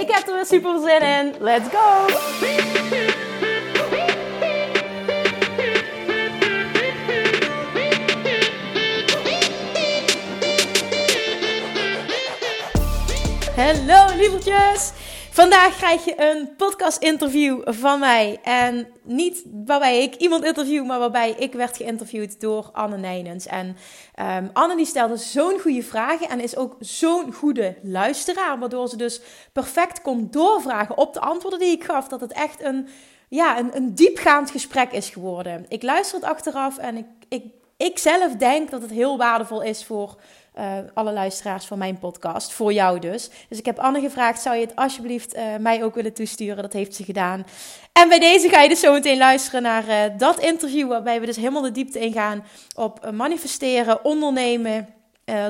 Ik heb er weer super zin in. Let's go! Hallo lievertjes! Vandaag krijg je een podcast interview van mij. En niet waarbij ik iemand interview, maar waarbij ik werd geïnterviewd door Anne Nijnens. En um, Anne die stelde zo'n goede vragen en is ook zo'n goede luisteraar. Waardoor ze dus perfect kon doorvragen op de antwoorden die ik gaf. Dat het echt een, ja, een, een diepgaand gesprek is geworden. Ik luister het achteraf en ik, ik, ik zelf denk dat het heel waardevol is voor uh, alle luisteraars van mijn podcast. Voor jou dus. Dus ik heb Anne gevraagd: zou je het alsjeblieft uh, mij ook willen toesturen? Dat heeft ze gedaan. En bij deze ga je dus zo meteen luisteren naar uh, dat interview. Waarbij we dus helemaal de diepte ingaan op manifesteren, ondernemen,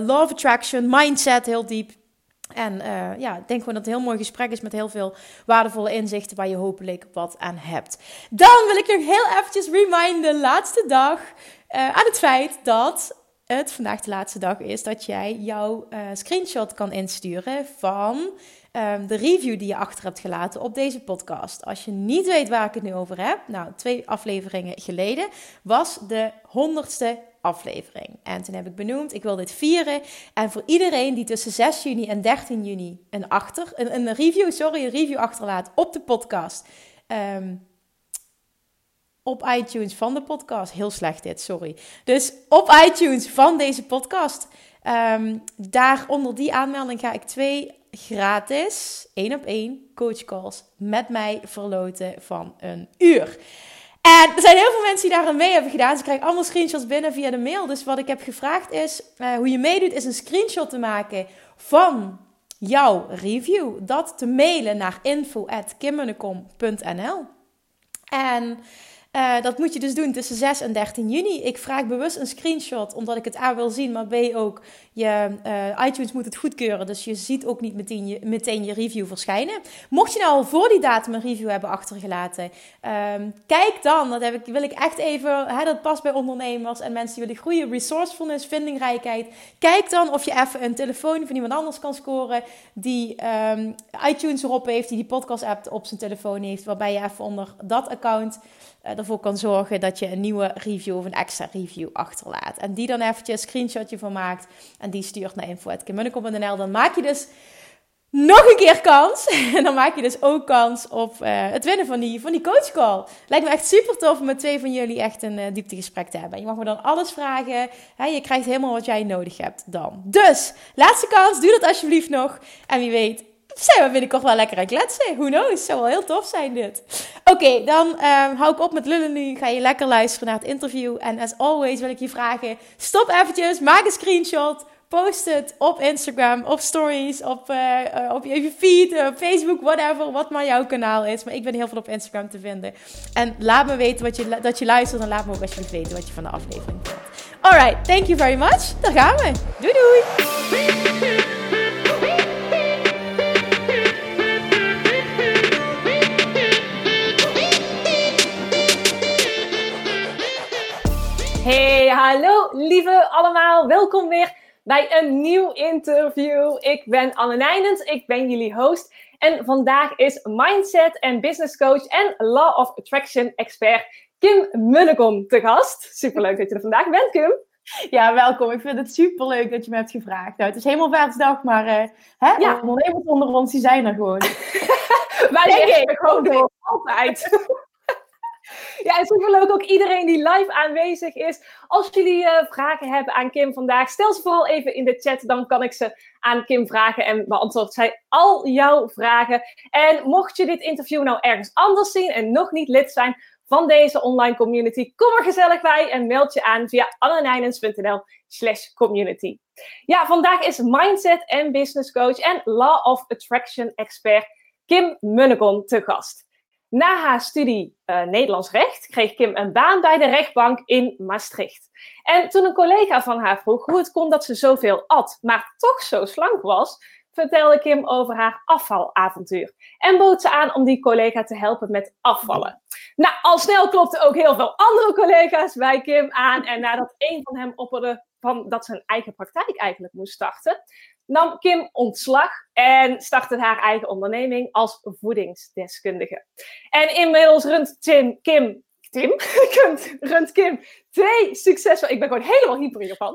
love attraction, mindset heel diep. En ja, ik denk gewoon dat het een heel mooi gesprek is met heel veel waardevolle inzichten waar je hopelijk wat aan hebt. Dan wil ik nog heel eventjes reminden, laatste dag, aan het feit dat het vandaag de laatste dag is dat jij jouw uh, screenshot kan insturen van um, de review die je achter hebt gelaten op deze podcast. Als je niet weet waar ik het nu over heb, nou, twee afleveringen geleden was de honderdste aflevering. En toen heb ik benoemd, ik wil dit vieren. En voor iedereen die tussen 6 juni en 13 juni een, achter, een, een review, sorry, een review achterlaat op de podcast. Um, op iTunes van de podcast. Heel slecht dit, sorry. Dus op iTunes van deze podcast. Um, daar onder die aanmelding ga ik twee gratis, één op één, coachcalls met mij verloten van een uur. En er zijn heel veel mensen die daar aan mee hebben gedaan. Ze krijgen allemaal screenshots binnen via de mail. Dus wat ik heb gevraagd is, uh, hoe je meedoet, is een screenshot te maken van jouw review. Dat te mailen naar info.kimmunnekom.nl En uh, dat moet je dus doen tussen 6 en 13 juni. Ik vraag bewust een screenshot, omdat ik het A wil zien, maar B ook, je, uh, iTunes moet het goedkeuren. Dus je ziet ook niet meteen je, meteen je review verschijnen. Mocht je nou al voor die datum een review hebben achtergelaten, um, kijk dan, dat heb ik, wil ik echt even, hè, dat past bij ondernemers en mensen die willen groeien, resourcefulness, vindingrijkheid. Kijk dan of je even een telefoon van iemand anders kan scoren die um, iTunes erop heeft, die die podcast app op zijn telefoon heeft, waarbij je even onder dat account uh, ervoor kan zorgen dat je een nieuwe review of een extra review achterlaat. En die dan eventjes een screenshotje van maakt en die stuurt naar info.kimmunnekom.nl. Dan maak je dus nog een keer kans. En dan maak je dus ook kans op uh, het winnen van die, van die coachcall. Lijkt me echt super tof om met twee van jullie echt een uh, dieptegesprek te hebben. Je mag me dan alles vragen. Hè? Je krijgt helemaal wat jij nodig hebt dan. Dus, laatste kans. Doe dat alsjeblieft nog. En wie weet zijn we binnenkort wel lekker aan kletsen. Who knows? Zou wel heel tof zijn dit. Oké, dan um, hou ik op met lullen nu. Ga je lekker luisteren naar het interview. En as always wil ik je vragen, stop eventjes, maak een screenshot. Post het op Instagram, op stories, op, uh, op je feed, uh, Facebook, whatever, wat maar jouw kanaal is. Maar ik ben heel veel op Instagram te vinden. En laat me weten wat je, dat je luistert en laat me ook alsjeblieft weten wat je van de aflevering vindt. Alright, thank you very much. Daar gaan we. Doei doei! Hey, hallo lieve allemaal. Welkom weer bij een nieuw interview. Ik ben Anne Nijnens, ik ben jullie host. En vandaag is mindset en business coach en law of attraction expert Kim Munnekom te gast. Superleuk dat je er vandaag bent, Kim. Ja, welkom. Ik vind het superleuk dat je me hebt gevraagd. Nou, het is helemaal vaarsdag, maar uh, hè, ja. ondernemers onder ons, die zijn er gewoon. Wij zijn er gewoon door. Altijd. Ja, en superleuk ook iedereen die live aanwezig is. Als jullie uh, vragen hebben aan Kim vandaag, stel ze vooral even in de chat. Dan kan ik ze aan Kim vragen en beantwoord zij al jouw vragen. En mocht je dit interview nou ergens anders zien en nog niet lid zijn van deze online community, kom er gezellig bij en meld je aan via annenijnens.nl slash community. Ja, vandaag is mindset en business coach en law of attraction expert Kim Munnekom te gast. Na haar studie uh, Nederlands recht kreeg Kim een baan bij de rechtbank in Maastricht. En toen een collega van haar vroeg hoe het kon dat ze zoveel at, maar toch zo slank was, vertelde Kim over haar afvalavontuur. En bood ze aan om die collega te helpen met afvallen. Nou, al snel klopten ook heel veel andere collega's bij Kim aan. En nadat een van hem opperde van dat ze een eigen praktijk eigenlijk moest starten, nam Kim ontslag en startte haar eigen onderneming als voedingsdeskundige. En inmiddels runt Tim, Kim, Tim, runt Kim twee succesvolle, ik ben gewoon helemaal hyper in Japan.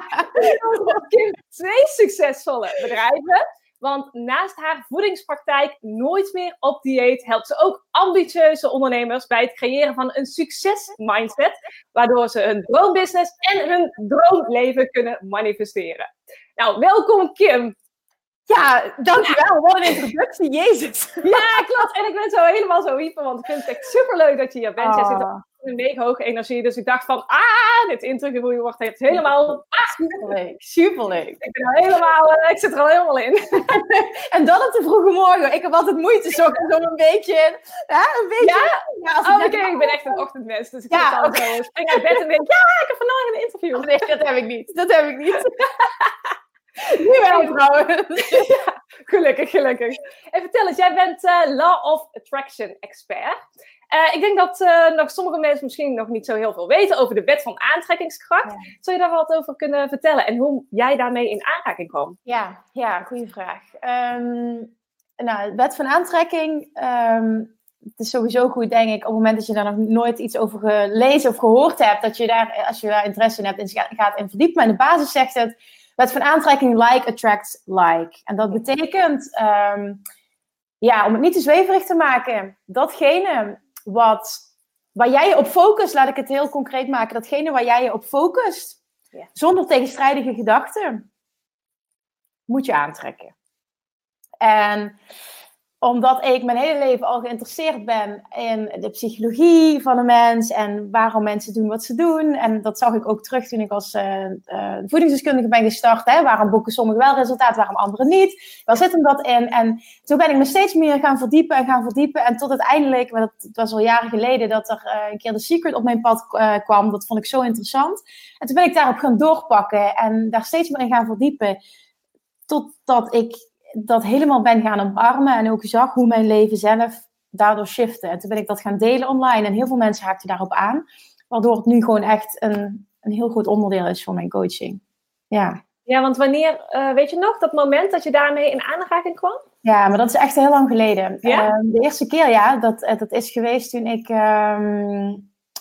Kim twee succesvolle bedrijven. Want naast haar voedingspraktijk Nooit meer op dieet helpt ze ook ambitieuze ondernemers bij het creëren van een succesmindset, waardoor ze hun droombusiness en hun droomleven kunnen manifesteren. Nou, welkom Kim. Ja, dankjewel. Wat een introductie, Jezus. Ja, klopt. En ik ben zo helemaal zo hyper, want ik vind het echt superleuk dat je hier bent. Je zit ah. in een mega hoge energie, dus ik dacht van, ah, dit interview wordt echt helemaal... Ah, superleuk, superleuk. Ik ben al helemaal, uh, ik zit er al helemaal in. en dan op de vroege morgen. Ik heb altijd moeite zo om een beetje, ja, een beetje... Ja? ja oh, oké, ik ben echt een ochtendmens, dus ik ja, zit okay. zo spring uit bed en denk, ja, ik heb vandaag een interview. Oh, nee, dat heb ik niet. Dat heb ik niet. Nu wel trouwens. ja, gelukkig, gelukkig. En vertel eens, jij bent uh, Law of Attraction expert. Uh, ik denk dat uh, nog sommige mensen misschien nog niet zo heel veel weten over de wet van aantrekkingskracht. Zou je daar wat over kunnen vertellen en hoe jij daarmee in aanraking kwam? Ja, ja goede vraag. Um, nou, de wet van aantrekking, um, het is sowieso goed, denk ik, op het moment dat je daar nog nooit iets over gelezen of gehoord hebt, dat je daar, als je daar interesse in hebt, in gaat in verdiepen. Maar in de basis zegt het, Wet van aantrekking, like attracts like. En dat betekent, um, ja, om het niet te zweverig te maken, datgene wat, waar jij je op focust, laat ik het heel concreet maken, datgene waar jij je op focust, zonder tegenstrijdige gedachten, moet je aantrekken. En omdat ik mijn hele leven al geïnteresseerd ben in de psychologie van de mens en waarom mensen doen wat ze doen. En dat zag ik ook terug toen ik als uh, uh, voedingsdeskundige ben gestart. Hè? Waarom boeken sommigen wel resultaat, waarom anderen niet? Waar zit hem dat in? En toen ben ik me steeds meer gaan verdiepen en gaan verdiepen. En tot uiteindelijk, dat, het was al jaren geleden, dat er uh, een keer de Secret op mijn pad kwam. Dat vond ik zo interessant. En toen ben ik daarop gaan doorpakken en daar steeds meer in gaan verdiepen. Totdat ik dat helemaal ben gaan omarmen en ook zag hoe mijn leven zelf daardoor shifte. En toen ben ik dat gaan delen online en heel veel mensen haakten daarop aan. Waardoor het nu gewoon echt een, een heel goed onderdeel is van mijn coaching. Ja. Ja, want wanneer, uh, weet je nog, dat moment dat je daarmee in aanraking kwam? Ja, maar dat is echt heel lang geleden. Ja? Uh, de eerste keer, ja, dat, eh, dat is geweest toen ik... Uh,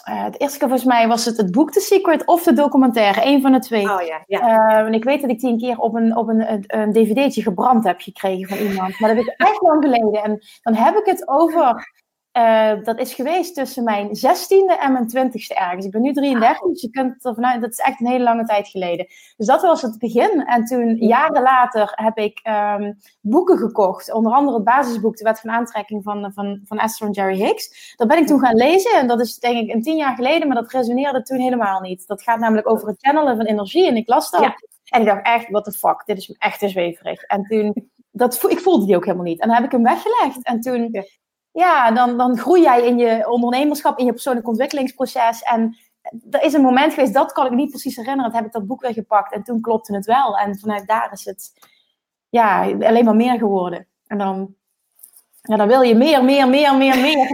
uh, het eerste keer volgens mij was het het boek The Secret of de documentaire. Een van de twee. Oh ja, ja. Uh, en ik weet dat ik die een keer op een, op een, een dvd'tje gebrand heb gekregen van iemand. Maar dat is echt lang geleden. En dan heb ik het over uh, dat is geweest tussen mijn 16e en mijn 20e ergens. Ik ben nu 33, dus je kunt er vanuit, dat is echt een hele lange tijd geleden. Dus dat was het begin. En toen, jaren later, heb ik um, boeken gekocht. Onder andere het basisboek, De Wet van Aantrekking van, van, van Esther en Jerry Hicks. Dat ben ik toen gaan lezen. En dat is denk ik een tien jaar geleden, maar dat resoneerde toen helemaal niet. Dat gaat namelijk over het channelen van energie. En ik las dat. En ik dacht echt, what the fuck, dit is echt te zweverig. En toen, dat, ik voelde die ook helemaal niet. En dan heb ik hem weggelegd. En toen ja, dan, dan groei jij in je ondernemerschap, in je persoonlijk ontwikkelingsproces. En er is een moment geweest, dat kan ik niet precies herinneren. Dat heb ik dat boek weer gepakt en toen klopte het wel. En vanuit daar is het ja, alleen maar meer geworden. En dan, ja, dan wil je meer, meer, meer, meer, meer.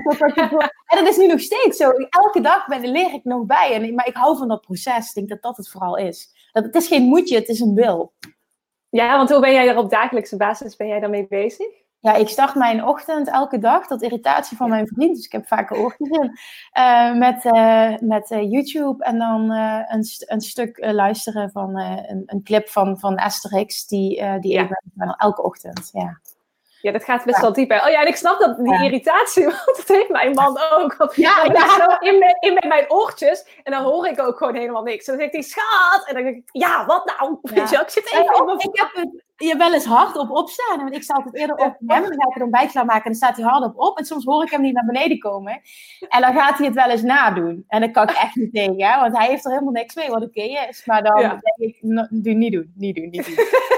en dat is nu nog steeds zo. Elke dag ben, leer ik nog bij. En, maar ik hou van dat proces. Ik denk dat dat het vooral is. Dat, het is geen moedje, het is een wil. Ja, want hoe ben jij er op dagelijkse basis ben jij daarmee bezig? Ja, ik start mijn ochtend elke dag, dat irritatie van mijn vriend, dus ik heb vaak oortjes in, uh, met, uh, met uh, YouTube en dan een, een stuk luisteren van een, een, clip van, van Asterix, die, die ja. ik elke ochtend, ja. Ja, dat gaat best wel diep. Hè? Oh ja, en ik snap dat die irritatie, want dat heeft mijn man ook. ja, ik ja. zo in, mijn, in mijn oortjes en dan hoor ik ook gewoon helemaal niks. En dan zegt hij, schat! En dan denk ik, ja, wat nou? Je, ik zit even op, ik heb het je wel eens hardop opstaan. Want ik sta altijd eerder op hem. En dan ga ik er een bij klaarmaken. En dan staat hij hardop op. En soms hoor ik hem niet naar beneden komen. En dan gaat hij het wel eens nadoen. En dat kan ik echt niet tegen. Hè? Want hij heeft er helemaal niks mee wat oké is. Maar dan denk ik, no, doe, niet doen. Niet doen, niet doen.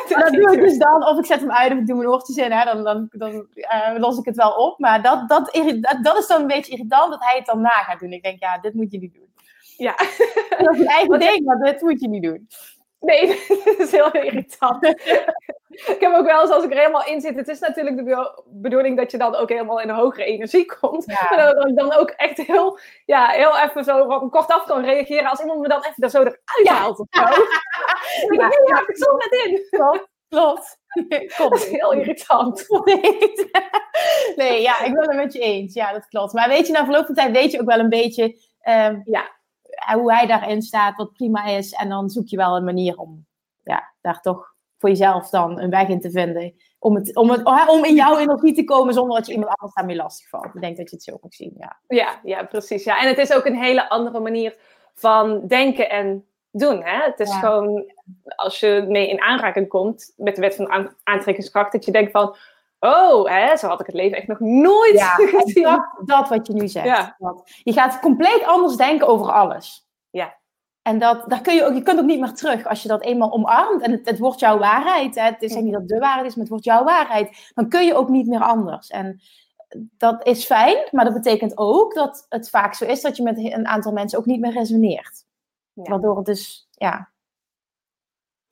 dat doe ik dus dan. Of ik zet hem uit of ik doe mijn oortjes in. Hè? Dan, dan, dan uh, los ik het wel op. Maar dat, dat, dat, dat is dan een beetje irritant dat hij het dan na gaat doen. Ik denk, ja, dit moet je niet doen. Ja. Dat is een eigen ding, maar dit moet je niet doen. Nee, dat is heel irritant. ik heb ook wel eens, als ik er helemaal in zit, het is natuurlijk de bedoeling dat je dan ook helemaal in een hogere energie komt. Ja. Maar dat ik dan ook echt heel, ja, heel even zo kort af kan reageren als iemand me dan even zo eruit ja. haalt of zo. ja, ja, ik zat net in. Klopt. Klopt. Dat is heel irritant. Nee, ja, ik ben het met je eens. Ja, dat klopt. Maar weet je, na verloop van tijd weet je ook wel een beetje um, ja, hoe hij daarin staat, wat prima is. En dan zoek je wel een manier om ja, daar toch voor jezelf dan een weg in te vinden. Om, het, om, het, om in jouw energie te komen zonder dat je iemand anders daarmee lastig valt. Ik denk dat je het zo moet zien. Ja. Ja, ja, precies. Ja. En het is ook een hele andere manier van denken en doen. Hè? Het is gewoon, als je mee in aanraking komt met de wet van aantrekkingskracht, dat je denkt van, oh, hè, zo had ik het leven echt nog nooit ja, gezien. Dat, dat wat je nu zegt. Ja. Je gaat compleet anders denken over alles. Ja. En dat, daar kun je, ook, je kunt ook niet meer terug als je dat eenmaal omarmt. En het, het wordt jouw waarheid. Hè? Het is niet dat de waarheid is, maar het wordt jouw waarheid. Dan kun je ook niet meer anders. En dat is fijn, maar dat betekent ook dat het vaak zo is dat je met een aantal mensen ook niet meer resoneert. Waardoor het dus, ja,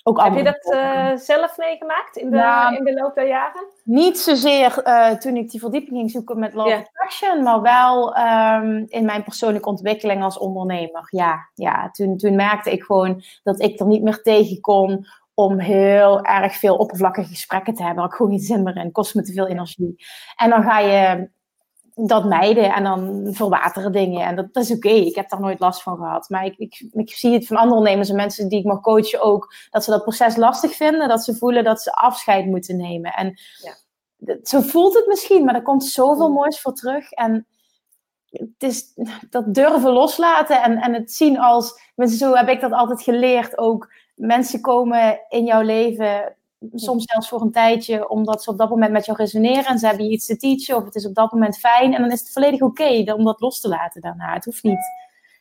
ook Heb je dat uh, zelf meegemaakt in de, nou, in de loop der jaren? Niet zozeer uh, toen ik die verdieping ging zoeken met Love Attraction, maar wel um, in mijn persoonlijke ontwikkeling als ondernemer. Ja, ja toen, toen merkte ik gewoon dat ik er niet meer tegen kon om heel erg veel oppervlakkige gesprekken te hebben. Ik gewoon geen zin meer in. kost me te veel energie. En dan ga je dat mijden en dan verwateren dingen. En dat, dat is oké, ik heb daar nooit last van gehad. Maar ik, ik, ik zie het van andere ondernemers en mensen die ik mag coachen ook, dat ze dat proces lastig vinden, dat ze voelen dat ze afscheid moeten nemen. En ja. zo voelt het misschien, maar er komt zoveel moois voor terug. En het is dat durven loslaten en, en het zien als, zo heb ik dat altijd geleerd ook, mensen komen in jouw leven soms zelfs voor een tijdje, omdat ze op dat moment met jou resoneren en ze hebben je iets te teachen of het is op dat moment fijn en dan is het volledig oké om dat los te laten daarna. Het hoeft niet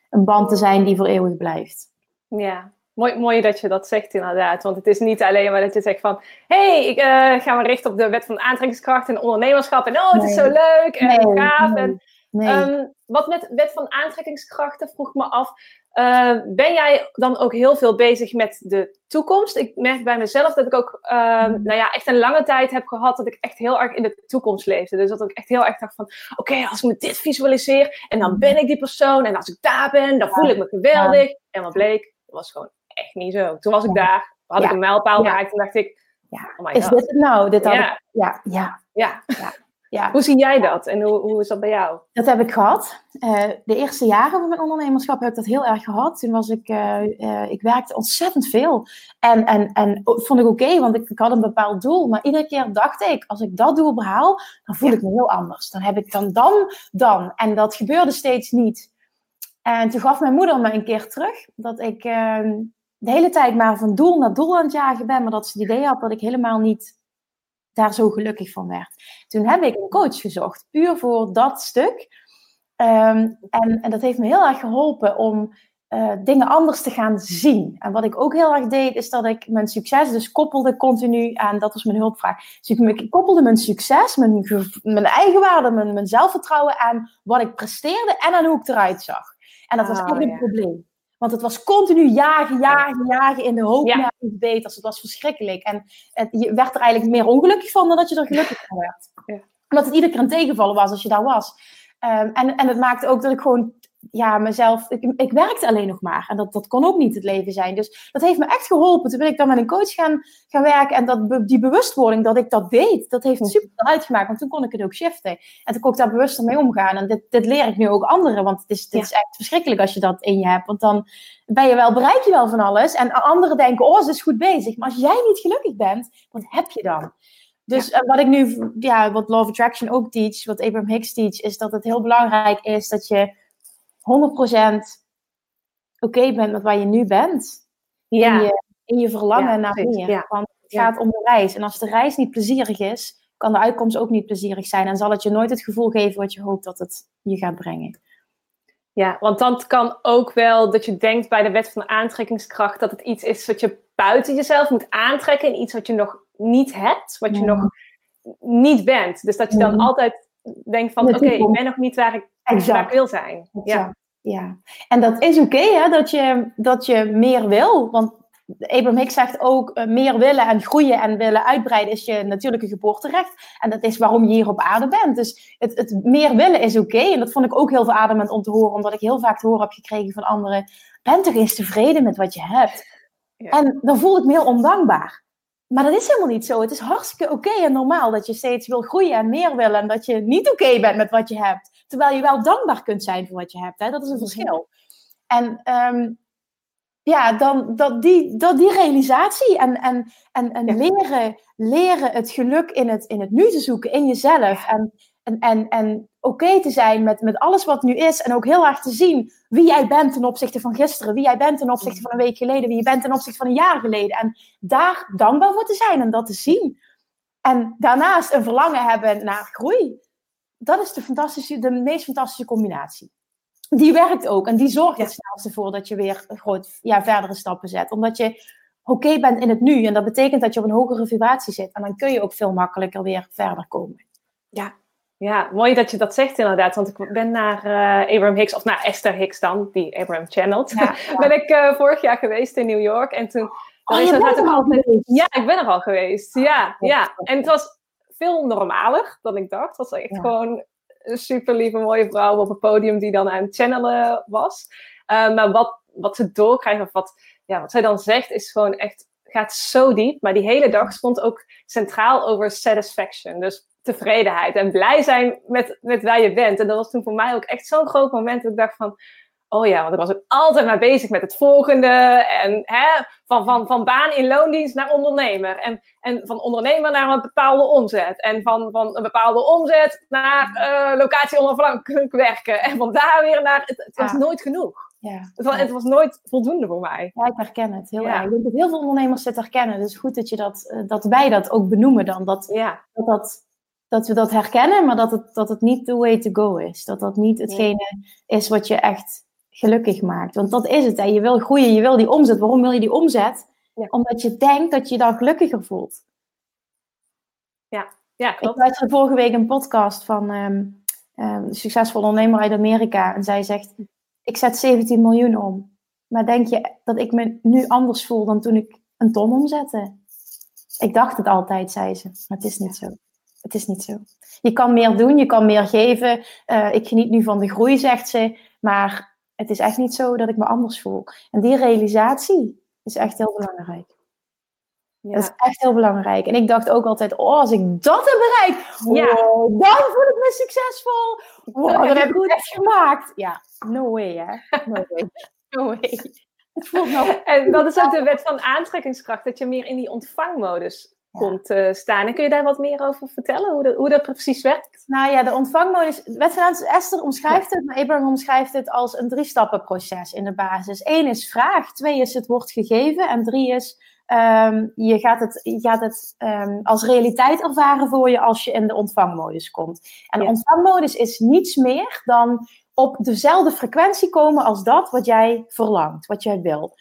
een band te zijn die voor eeuwig blijft. Ja, Mooi, mooi dat je dat zegt inderdaad. Want het is niet alleen maar dat je zegt van... hey, ik uh, ga me richten op de wet van aantrekkingskracht en ondernemerschap. En oh, het is zo leuk en nee, gaaf. En, um, wat met wet van aantrekkingskrachten vroeg me af. Uh, ben jij dan ook heel veel bezig met de toekomst? Ik merk bij mezelf dat ik ook uh, nou ja, echt een lange tijd heb gehad dat ik echt heel erg in de toekomst leefde. Dus dat ik echt heel erg dacht van, oké, als ik me dit visualiseer en dan ben ik die persoon en als ik daar ben, dan voel ik me geweldig. En wat bleek, dat was gewoon echt niet zo. Toen was ik daar, had ik een mijlpaal bereikt en dacht ik, ja, oh is dit het nou? Dit had ja. Ik, ja, ja, ja. ja. Ja. Hoe zie jij dat en hoe, hoe is dat bij jou? Dat heb ik gehad. Uh, de eerste jaren van mijn ondernemerschap heb ik dat heel erg gehad. Toen was ik, uh, uh, ik werkte ontzettend veel. En, en, en vond ik oké, want ik, ik, had een bepaald doel. Maar iedere keer dacht ik, als ik dat doel behaal, dan voel ik me heel anders. Dan heb ik dan, dan, dan. En dat gebeurde steeds niet. En toen gaf mijn moeder me een keer terug dat ik ehm, de hele tijd maar van doel naar doel aan het jagen ben. Maar dat ze het idee had dat ik helemaal niet daar zo gelukkig van werd. Toen heb ik een coach gezocht, puur voor dat stuk. Ehm, en, en, dat heeft me heel erg geholpen om uh, dingen anders te gaan zien. En wat ik ook heel erg deed, is dat ik mijn succes dus koppelde continu aan, dat was mijn hulpvraag. Dus ik koppelde mijn succes, mijn, mijn eigenwaarde, mijn, mijn zelfvertrouwen aan wat ik presteerde en aan hoe ik eruit zag. En dat was oh, echt een probleem. Want het was continu jagen, jagen, jagen in de hoop naar iets beters. Het was verschrikkelijk. En het, je werd er eigenlijk meer ongelukkig van dan dat je er gelukkig van werd. Ja. Omdat het iedere keer een tegenvallen was als je daar was. Um, en, en het maakte ook dat ik gewoon ja, mezelf, ik, ik, werkte alleen nog maar. En dat, dat kon ook niet het leven zijn. Dus dat heeft me echt geholpen. Toen ben ik dan met een coach gaan, gaan werken. En dat, die bewustwording dat ik dat deed, dat heeft super uitgemaakt. Want toen kon ik het ook shiften. En toen kon ik daar bewuster mee omgaan. En dit, dit leer ik nu ook anderen. Want het is, dit is echt verschrikkelijk als je dat in je hebt. Want dan ben je wel, bereik je wel van alles. En anderen denken, oh, ze is goed bezig. Maar als jij niet gelukkig bent, wat heb je dan? Dus eh, wat ik nu, ja, wat Law of Attraction ook teach, wat Abraham Hicks teach, is dat het heel belangrijk is dat je 100% oké bent met waar je nu bent. Ja. In, je, in je verlangen naar meer. Want Het gaat om de reis. En als de reis niet plezierig is, kan de uitkomst ook niet plezierig zijn. En zal het je nooit het gevoel geven wat je hoopt dat het je gaat brengen. Ja, want dan kan ook wel dat je denkt bij de wet van de aantrekkingskracht dat het iets is wat je buiten jezelf moet aantrekken en iets wat je nog niet hebt, wat je nog niet bent. Dus dat je dan altijd denkt van oké, ik ben nog niet waar ik, waar ik wil zijn. Ja. ja, en dat is oké hè, dat, je, dat je meer wil. Want Abraham Hicks zegt ook, uh, meer willen en groeien en willen uitbreiden is je natuurlijke geboorterecht. En dat is waarom je hier op aarde bent. Dus het, het meer willen is oké. En dat vond ik ook heel verademend om te horen, omdat ik heel vaak te horen heb gekregen van anderen. Ben toch eens tevreden met wat je hebt? En dan voel ik me heel ondankbaar. Maar dat is helemaal niet zo. Het is hartstikke oké en normaal dat je steeds wil groeien en meer willen. En dat je niet oké bent met wat je hebt. Terwijl je wel dankbaar kunt zijn voor wat je hebt. Hè? Dat is een verschil. En ehm, ja, dan dat die, dat die realisatie en, en, en, en leren, leren het geluk in het, in het nu te zoeken, in jezelf. En, en, en, en oké te zijn met, met alles wat nu is. En ook heel erg te zien wie jij bent ten opzichte van gisteren. Wie jij bent ten opzichte van een week geleden. Wie je bent ten opzichte van een jaar geleden. En daar dankbaar voor te zijn en dat te zien. En daarnaast een verlangen hebben naar groei. Dat is de, fantastische, de meest fantastische combinatie die werkt ook. En die zorgt het snelste voor dat je weer groot, ja, verdere stappen zet. Omdat je oké bent in het nu. En dat betekent dat je op een hogere vibratie zit. En dan kun je ook veel makkelijker weer verder komen. Ja, ja mooi dat je dat zegt inderdaad. Want ik ben naar uh, Abraham Hicks, of naar Esther Hicks dan, die Abraham channelt. Ja, ben ik uh, vorig jaar geweest in New York. En toen... Oh, je bent er al geweest? Ja, ik ben er al geweest. Ja, ja. En het was veel normaler dan ik dacht. Het was echt gewoon een super lieve, mooie vrouw op het podium die dan aan het channelen was. Uh, maar wat, wat ze doorkrijgt, of wat, ja, wat zij dan zegt, is gewoon echt, gaat zo diep. Maar die hele dag stond ook centraal over satisfaction. Dus tevredenheid en blij zijn met, met waar je bent. En dat was toen voor mij ook echt zo'n groot moment dat ik dacht van, Oh ja, want ik was ook altijd maar bezig met het volgende. En hè, van, van, van baan in loondienst naar ondernemer. En, en van ondernemer naar een bepaalde omzet. En van, van een bepaalde omzet naar uh, locatie onafhankelijk werken. En van daar weer naar. Het, het was nooit genoeg. Ja. Het, was, het was nooit voldoende voor mij. Ja, ik herken het heel erg. Ik denk dat heel veel ondernemers dit herkennen. Dus goed dat, je dat, eh, dat wij dat ook benoemen dan. Dat, ja. dat, dat, dat we dat herkennen, maar dat het, dat het niet the way to go is. Dat dat niet hetgene is wat je echt gelukkig maakt. Want dat is het. Hè. Je wil groeien, je wil die omzet. Waarom wil je die omzet? Omdat je denkt dat je dan gelukkiger voelt. Ja, ja klopt. Ik luisterde vorige week een podcast van um, um, een succesvolle ondernemer uit Amerika. En zij zegt, ik zet 17 miljoen om. Maar denk je dat ik me nu anders voel dan toen ik een ton omzette? Ik dacht het altijd, zei ze. Maar het is niet zo. Het is niet zo. Je kan meer doen, je kan meer geven. Uh, ik geniet nu van de groei, zegt ze. Maar het is echt niet zo dat ik me anders voel. En die realisatie is echt heel belangrijk. Ja. Dat is echt heel belangrijk. En ik dacht ook altijd, oh, als ik dat heb bereikt, ja. dan voel ik me succesvol. Wow, dat heb ik echt gemaakt. Ja, no way, hè. No way. No way. Het voelt nou... En dat is ook de wet van aantrekkingskracht, dat je meer in die ontvangmodus komt uh, staan. En kun je daar wat meer over vertellen, hoe dat, hoe dat precies werkt? Nou ja, de ontvangmodus, wet Esther omschrijft het, maar Abraham omschrijft het als een drie-stappen-proces in de basis. Eén is vraag, twee is het wordt gegeven en drie is um, je gaat het, je gaat het um, als realiteit ervaren voor je als je in de ontvangmodus komt. En de ontvangmodus is niets meer dan op dezelfde frequentie komen als dat wat jij verlangt, wat jij wil.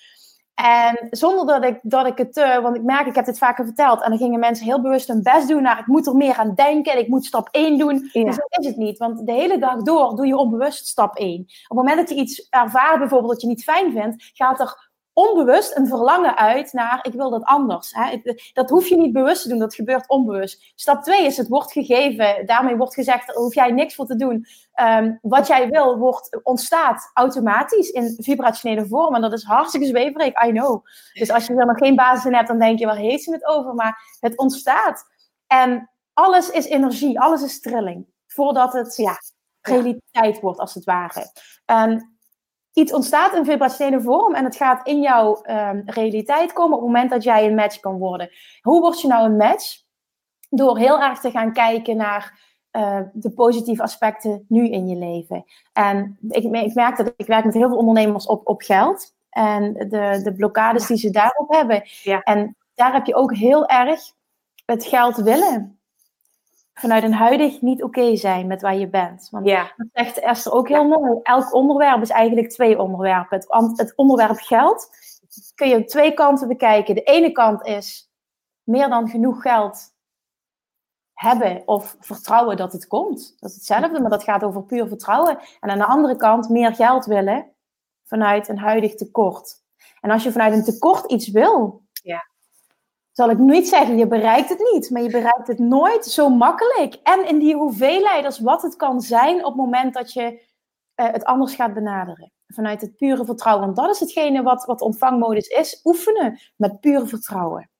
En zonder dat ik, dat ik het, uh, want ik merk, ik heb dit vaker verteld, en dan gingen mensen heel bewust hun best doen naar, ik moet er meer aan denken, en ik moet stap 1 doen. Ja. Dus dat is het niet, want de hele dag door doe je onbewust stap 1. Op het moment dat je iets ervaart, bijvoorbeeld dat je niet fijn vindt, gaat er onbewust een verlangen uit naar ik wil dat anders. Hè? Dat hoef je niet bewust te doen, dat gebeurt onbewust. Stap 2 is het wordt gegeven. Daarmee wordt gezegd, daar hoef jij niks voor te doen. Um, wat jij wil, wordt, ontstaat automatisch in vibrationele vorm. En dat is hartstikke zweverig, I know. Dus als je er nog geen basis in hebt, dan denk je, waar heeft ze het over? Maar het ontstaat. En alles is energie, alles is trilling. Voordat het ja, realiteit wordt, als het ware. Um, iets ontstaat in vibrationele vorm en het gaat in jouw um, realiteit komen op het moment dat jij een match kan worden. Hoe word je nou een match? Door heel erg te gaan kijken naar uh, de positieve aspecten nu in je leven. En ik, ik merk dat ik werk met heel veel ondernemers op, op geld en de, de blokkades die ze daarop hebben. Ja. En daar heb je ook heel erg het geld willen. Vanuit een huidig niet oké zijn met waar je bent. Want Ja. dat zegt Esther ook heel mooi. Elk onderwerp is eigenlijk twee onderwerpen. Het, het onderwerp geld kun je op twee kanten bekijken. De ene kant is meer dan genoeg geld hebben of vertrouwen dat het komt. Dat is hetzelfde, maar dat gaat over puur vertrouwen. En aan de andere kant meer geld willen vanuit een huidig tekort. En als je vanuit een tekort iets wil. Zal ik niet zeggen je bereikt het niet, maar je bereikt het nooit zo makkelijk. En in die hoeveelheid als wat het kan zijn op het moment dat je eh, het anders gaat benaderen. Vanuit het pure vertrouwen. Want dat is hetgene wat, wat ontvangmodus is. Oefenen met pure vertrouwen.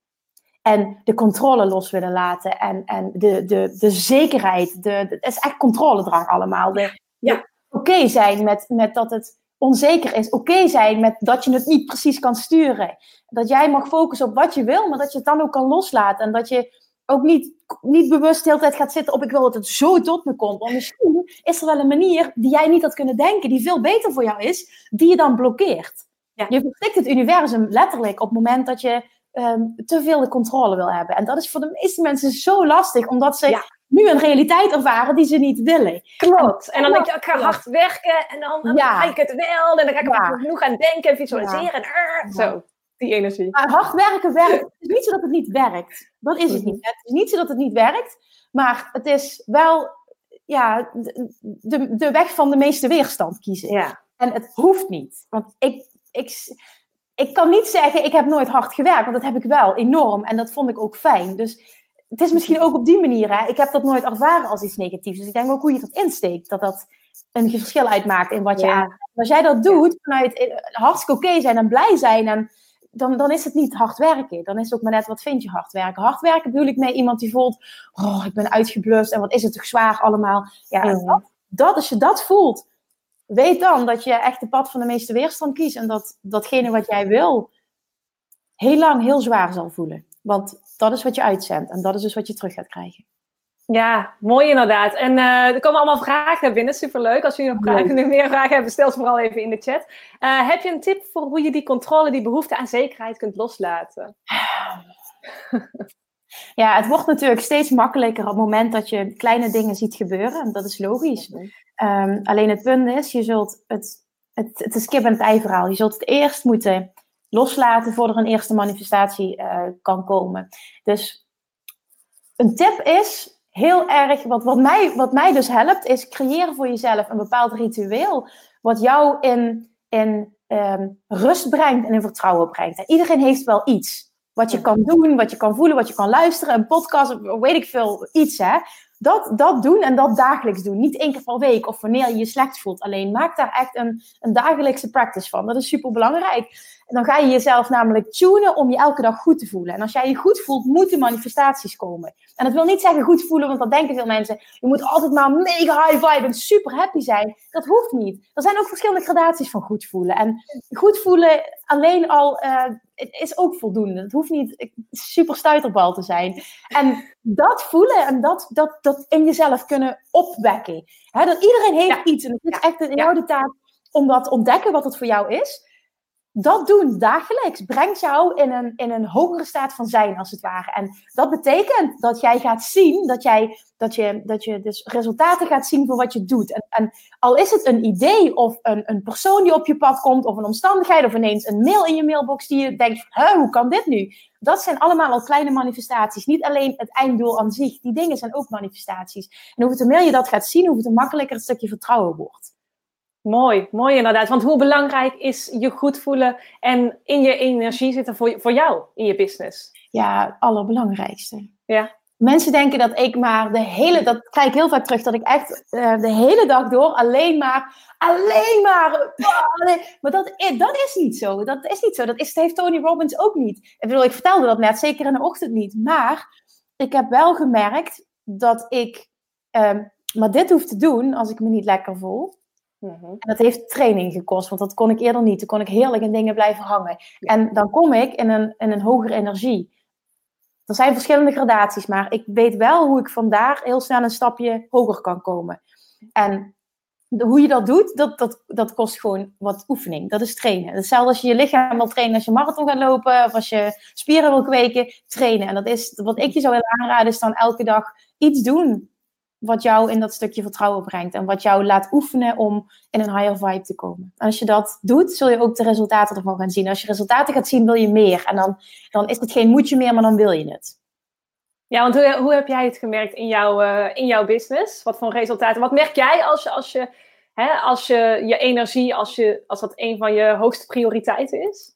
En de controle los willen laten. En, en de, de, de zekerheid. De, de- het is echt controledrang allemaal. De, Ja. Oké zijn met, met dat het onzeker is. Oké zijn met dat je het niet precies kan sturen. Dat jij mag focussen op wat je wil. Maar dat je het dan ook kan loslaten. En dat je ook niet, niet bewust de hele tijd gaat zitten op ik wil dat het zo tot me komt. Want misschien is er wel een manier die jij niet had kunnen denken. Die veel beter voor jou is. Die je dan blokkeert. Ja. Je verstikt het universum letterlijk op het moment dat je ehm, te veel de controle wil hebben. En dat is voor de meeste mensen zo lastig, omdat ze Ja. Nu een realiteit ervaren die ze niet willen. Klopt. En dan denk je, ik ga hard werken en dan, dan Ja. krijg ik het wel. En dan ga ik er genoeg aan denken en visualiseren. En, Ja. uh, Zo, die energie. Maar hard werken werkt. Het is niet zo dat het niet werkt. Dat is het Mhm. niet. Het is niet zo dat het niet werkt, maar het is wel ja, de, de, de weg van de meeste weerstand kiezen. Ja. En het hoeft niet. Want ik, ik, ik kan niet zeggen, ik heb nooit hard gewerkt. Want dat heb ik wel, enorm. En dat vond ik ook fijn. Dus het is misschien ook op die manier. Hè. Ik heb dat nooit ervaren als iets negatiefs. Dus ik denk ook hoe je dat insteekt. Dat dat een verschil uitmaakt in wat je Ja. Als jij dat doet vanuit eh, hartstikke oké zijn en blij zijn. En dan, dan is het niet hard werken. Dan is het ook maar net wat vind je hard werken. Hard werken bedoel ik mee iemand die voelt, oh, ik ben uitgeblust en wat is het toch zwaar allemaal. Ja, dat, dat, als je dat voelt, weet dan dat je echt de pad van de meeste weerstand kiest. En dat datgene wat jij wil, heel lang heel zwaar zal voelen. Want dat is wat je uitzendt en dat is dus wat je terug gaat krijgen. Ja, mooi inderdaad. En eh, er komen allemaal vragen binnen. Superleuk. Als jullie nog vragen, nu meer vragen hebben, stel ze vooral even in de chat. Eh, heb je een tip voor hoe je die controle, die behoefte aan zekerheid kunt loslaten? Ja, het wordt natuurlijk steeds makkelijker op het moment dat je kleine dingen ziet gebeuren. En dat is logisch. Ehm, alleen het punt is, je zult het, het, het is kip en het ei verhaal. Je zult het eerst moeten loslaten voordat er een eerste manifestatie eh, kan komen. Dus een tip is heel erg, wat, wat, mij, wat mij dus helpt, is creëren voor jezelf een bepaald ritueel. Wat jou in, in ehm, rust brengt en in vertrouwen brengt. En iedereen heeft wel iets. Wat je kan doen, wat je kan voelen, wat je kan luisteren, een podcast, weet ik veel, iets hè. Dat, dat doen en dat dagelijks doen. Niet één keer per week of wanneer je je slecht voelt. Alleen maak daar echt een, een dagelijkse practice van. Dat is super belangrijk. Dan ga je jezelf namelijk tunen om je elke dag goed te voelen. En als jij je goed voelt, moeten manifestaties komen. En dat wil niet zeggen goed voelen, want dat denken veel mensen. Je moet altijd maar mega high vibe en super happy zijn. Dat hoeft niet. Er zijn ook verschillende gradaties van goed voelen. En goed voelen alleen al uh, het is ook voldoende. Het hoeft niet super stuiterbal te zijn. En dat voelen en dat, dat, dat in jezelf kunnen opwekken. He, dat iedereen heeft ja. iets. En het is ja. echt in jou de taak om dat te ontdekken wat het voor jou is. Dat doen dagelijks brengt jou in een, in een hogere staat van zijn, als het ware. En dat betekent dat jij gaat zien, dat, jij, dat, je, dat je dus resultaten gaat zien voor wat je doet. En, en al is het een idee of een, een persoon die op je pad komt, of een omstandigheid, of ineens een mail in je mailbox die je denkt, hoe kan dit nu? Dat zijn allemaal al kleine manifestaties. Niet alleen het einddoel aan zich. Die dingen zijn ook manifestaties. En hoe te meer je dat gaat zien, hoe te makkelijker het stukje vertrouwen wordt. Mooi, mooi inderdaad. Want hoe belangrijk is je goed voelen en in je energie zitten voor, voor jou in je business? Ja, het allerbelangrijkste. Ja. Mensen denken dat ik maar de hele, dat krijg ik heel vaak terug, dat ik echt uh, de hele dag door alleen maar, alleen maar, uh, maar dat, dat is niet zo. Dat is niet zo. Dat, is, dat heeft Tony Robbins ook niet. Ik bedoel, ik vertelde dat net, zeker in de ochtend niet. Maar ik heb wel gemerkt dat ik uh, maar dit hoef te doen als ik me niet lekker voel. Mm-hmm. En dat heeft training gekost, want dat kon ik eerder niet. Toen kon ik heerlijk in dingen blijven hangen. Ja. En dan kom ik in een, in een hogere energie. Er zijn verschillende gradaties, maar ik weet wel hoe ik vandaar heel snel een stapje hoger kan komen. En hoe je dat doet, dat, dat, dat kost gewoon wat oefening. Dat is trainen. Hetzelfde als je je lichaam wil trainen als je marathon gaat lopen of als je spieren wil kweken, trainen. En dat is wat ik je zou willen aanraden, is dan elke dag iets doen wat jou in dat stukje vertrouwen brengt en wat jou laat oefenen om in een higher vibe te komen. En als je dat doet, zul je ook de resultaten ervan gaan zien. Als je resultaten gaat zien, wil je meer. En dan, dan is het geen moedje meer, maar dan wil je het. Ja, want hoe, hoe heb jij het gemerkt in, jouw uh, in jouw business? Wat voor resultaten? Wat merk jij als je, als je, hè, als je, je energie, als, je, als dat een van je hoogste prioriteiten is?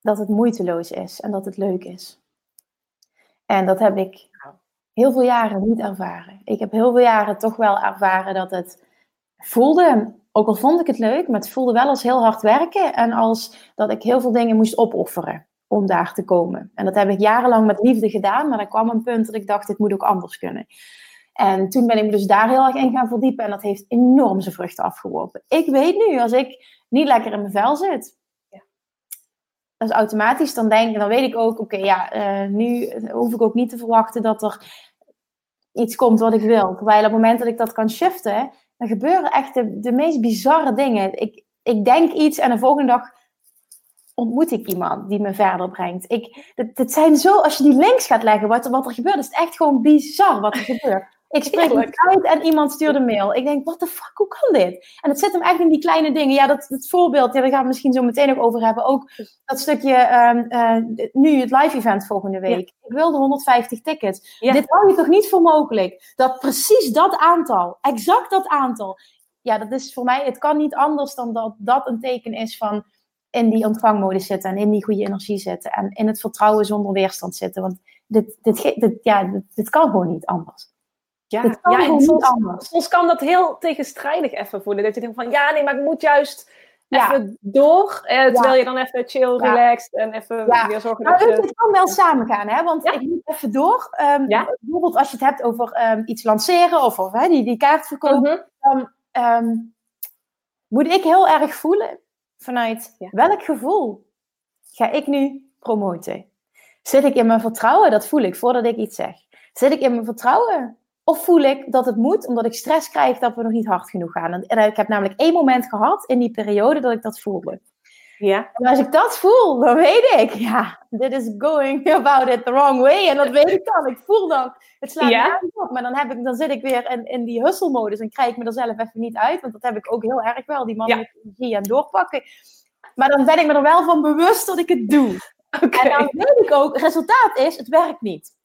Dat het moeiteloos is en dat het leuk is. En dat heb ik heel veel jaren niet ervaren. Ik heb heel veel jaren toch wel ervaren dat het voelde, ook al vond ik het leuk, maar het voelde wel als heel hard werken en als dat ik heel veel dingen moest opofferen om daar te komen. En dat heb ik jarenlang met liefde gedaan, maar er kwam een punt dat ik dacht, dit moet ook anders kunnen. En toen ben ik me dus daar heel erg in gaan verdiepen en dat heeft enorm zijn vruchten afgeworpen. Ik weet nu, als ik niet lekker in mijn vel zit. Dat is automatisch, dan denk ik, dan weet ik ook, oké, ja, uh, nu hoef ik ook niet te verwachten dat er iets komt wat ik wil. Terwijl op het moment dat ik dat kan shiften, dan gebeuren echt de, de meest bizarre dingen. Ik, ik denk iets en de volgende dag ontmoet ik iemand die me verder brengt. Ik, het, zijn zo, als je die links gaat leggen, wat, wat er gebeurt, is het echt gewoon bizar wat er gebeurt. Ik spreek het uit en iemand stuurt een mail. Ik denk, what the fuck, hoe kan dit? En het zit hem echt in die kleine dingen. Ja, dat, dat voorbeeld, ja, daar gaan we misschien zo meteen ook over hebben. Ook dat stukje, um, uh, nu het live event volgende week. Ik wilde 150 tickets. Dit hou je toch niet voor mogelijk? Dat precies dat aantal, exact dat aantal. Ja, dat is voor mij, het kan niet anders dan dat dat een teken is van in die ontvangmodus zitten en in die goede energie zitten. En in het vertrouwen zonder weerstand zitten. Want dit, dit, dit, ja, dit, dit kan gewoon niet anders. Ja, ja en soms, soms, kan dat heel tegenstrijdig even voelen. Dat je denkt van, ja, nee, maar ik moet juist even door. Eh, terwijl je dan even chill, relaxed en even weer zorgen nou, dat je... Het kan wel samen gaan, hè? want ik moet even door. Um, bijvoorbeeld als je het hebt over um, iets lanceren of, of hè, die, die kaart verkopen. Mm um, moet ik heel erg voelen vanuit welk gevoel ga ik nu promoten? Zit ik in mijn vertrouwen? Dat voel ik voordat ik iets zeg. Zit ik in mijn vertrouwen? Of voel ik dat het moet, omdat ik stress krijg dat we nog niet hard genoeg gaan? En ik heb namelijk één moment gehad in die periode dat ik dat voelde. Ja. En als ik dat voel, dan weet ik, ja, dit is going about it the wrong way. En dat weet ik dan. Ik voel dan, het slaat ja. me op. Maar dan, heb ik, dan zit ik weer in, in die hustle-modus en krijg ik me er zelf even niet uit. Want dat heb ik ook heel erg wel, die mannelijke ja. energie aan doorpakken. Maar dan ben ik me er wel van bewust dat ik het doe. Okay. En dan weet ik ook, het resultaat is, het werkt niet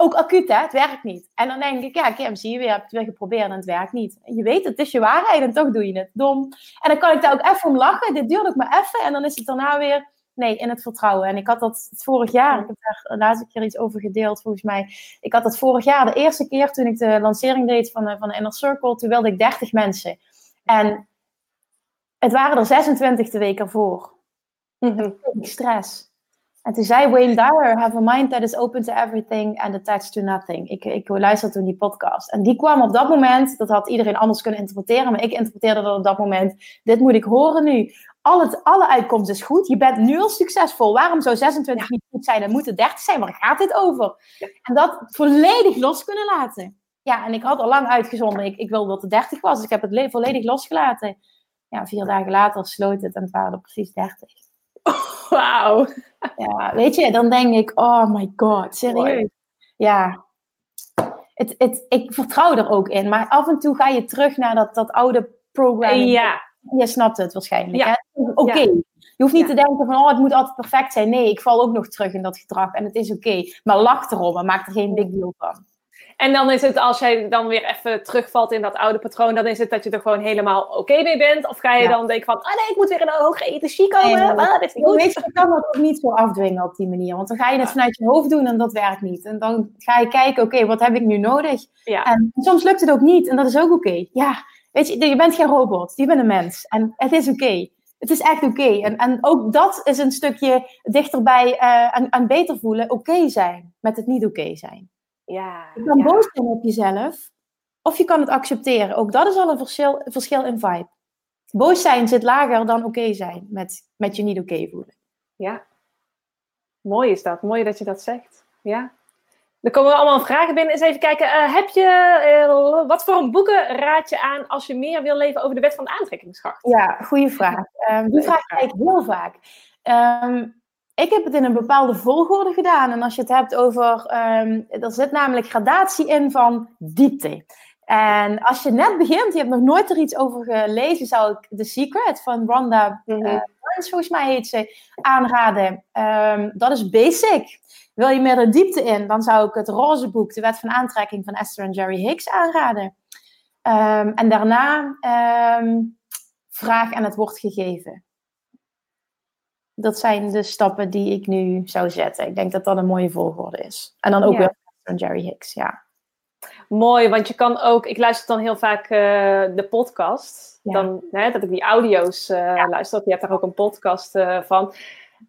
ook acuut, hè? Het werkt niet. En dan denk ik, ja, Kim, zie je weer, heb het weer geprobeerd en het werkt niet. En je weet, het is je waarheid en toch doe je het. Dom. En dan kan ik daar ook even om lachen. Dit duurt ook maar even. En dan is het daarna weer, nee, in het vertrouwen. En ik had dat vorig jaar, ik heb daar laatst een keer iets over gedeeld, volgens mij. Ik had dat vorig jaar, de eerste keer toen ik de lancering deed van, van de Inner Circle, toen wilde ik 30 mensen. En het waren er 26 de week ervoor. Mm Stress. En toen zei Wayne Dyer, have a mind that is open to everything and attached to nothing. Ik, ik luisterde toen die podcast. En die kwam op dat moment, dat had iedereen anders kunnen interpreteren, maar ik interpreteerde dat op dat moment, dit moet ik horen nu. Al het, alle uitkomst is goed, je bent nu al succesvol. Waarom zou 26 niet goed zijn en moeten 30 zijn? Waar gaat dit over? En dat volledig los kunnen laten. Ja, en ik had al lang uitgezonden, ik, ik wilde dat het 30 was, dus ik heb het volledig losgelaten. Ja, vier dagen later sloot het en het waren er precies 30. Wauw. Ja, weet je, dan denk ik, oh my god, serieus. Ja. Het, het, ik vertrouw er ook in, maar af en toe ga je terug naar dat, dat oude programma. Ja. Je snapt het waarschijnlijk. Ja. Oké. Je hoeft niet te denken van, oh, het moet altijd perfect zijn. Nee, ik val ook nog terug in dat gedrag en het is oké. Maar lach erom en maak er geen big deal van. En dan is het, als jij dan weer even terugvalt in dat oude patroon, dan is het dat je er gewoon helemaal oké mee bent. Of ga je dan denken van, ah nee, ik moet weer in een hoge energie komen. Nee, ah, dit is niet goed. Weet je, kan dat ook niet zo afdwingen op die manier. Want dan ga je het vanuit je hoofd doen en dat werkt niet. En dan ga je kijken, oké, wat heb ik nu nodig? Ja. En soms lukt het ook niet en dat is ook oké. Ja, weet je, je bent geen robot, je bent een mens. En het is oké. Het is echt oké. En, en ook dat is een stukje dichterbij uh, aan, aan beter voelen, oké zijn met het niet oké zijn. Ja, je kan boos zijn op jezelf, of je kan het accepteren. Ook dat is al een verschil, verschil in vibe. Boos zijn zit lager dan oké zijn met, met je niet oké voelen. Ja, mooi is dat. Mooi dat je dat zegt. Ja. Er komen allemaal vragen binnen. Eens even kijken. Uh, heb je, uh, wat voor een boeken raad je aan als je meer wil leven over de wet van de aantrekkingskracht? Ja, goede vraag. Um, die vraag krijg ik heel vaak. Um, ik heb het in een bepaalde volgorde gedaan. En als je het hebt over. Um, er zit namelijk gradatie in van diepte. En als je net begint, je hebt nog nooit er iets over gelezen, zou ik The Secret van Rhonda mm -hmm. uh, volgens mij heet ze, aanraden. Um, dat is basic. Wil je meer de diepte in, dan zou ik het roze boek, De Wet van Aantrekking van Esther en Jerry Hicks aanraden. Um, en daarna Vraag en het wordt gegeven. Dat zijn de stappen die ik nu zou zetten. Ik denk dat dat een mooie volgorde is. En dan ook ja. weer en Jerry Hicks, ja. Mooi, want je kan ook, ik luister dan heel vaak uh, de podcast. Ja. Dan, hè, dat ik die audio's uh, ja. luister. Je hebt daar ook een podcast uh, van.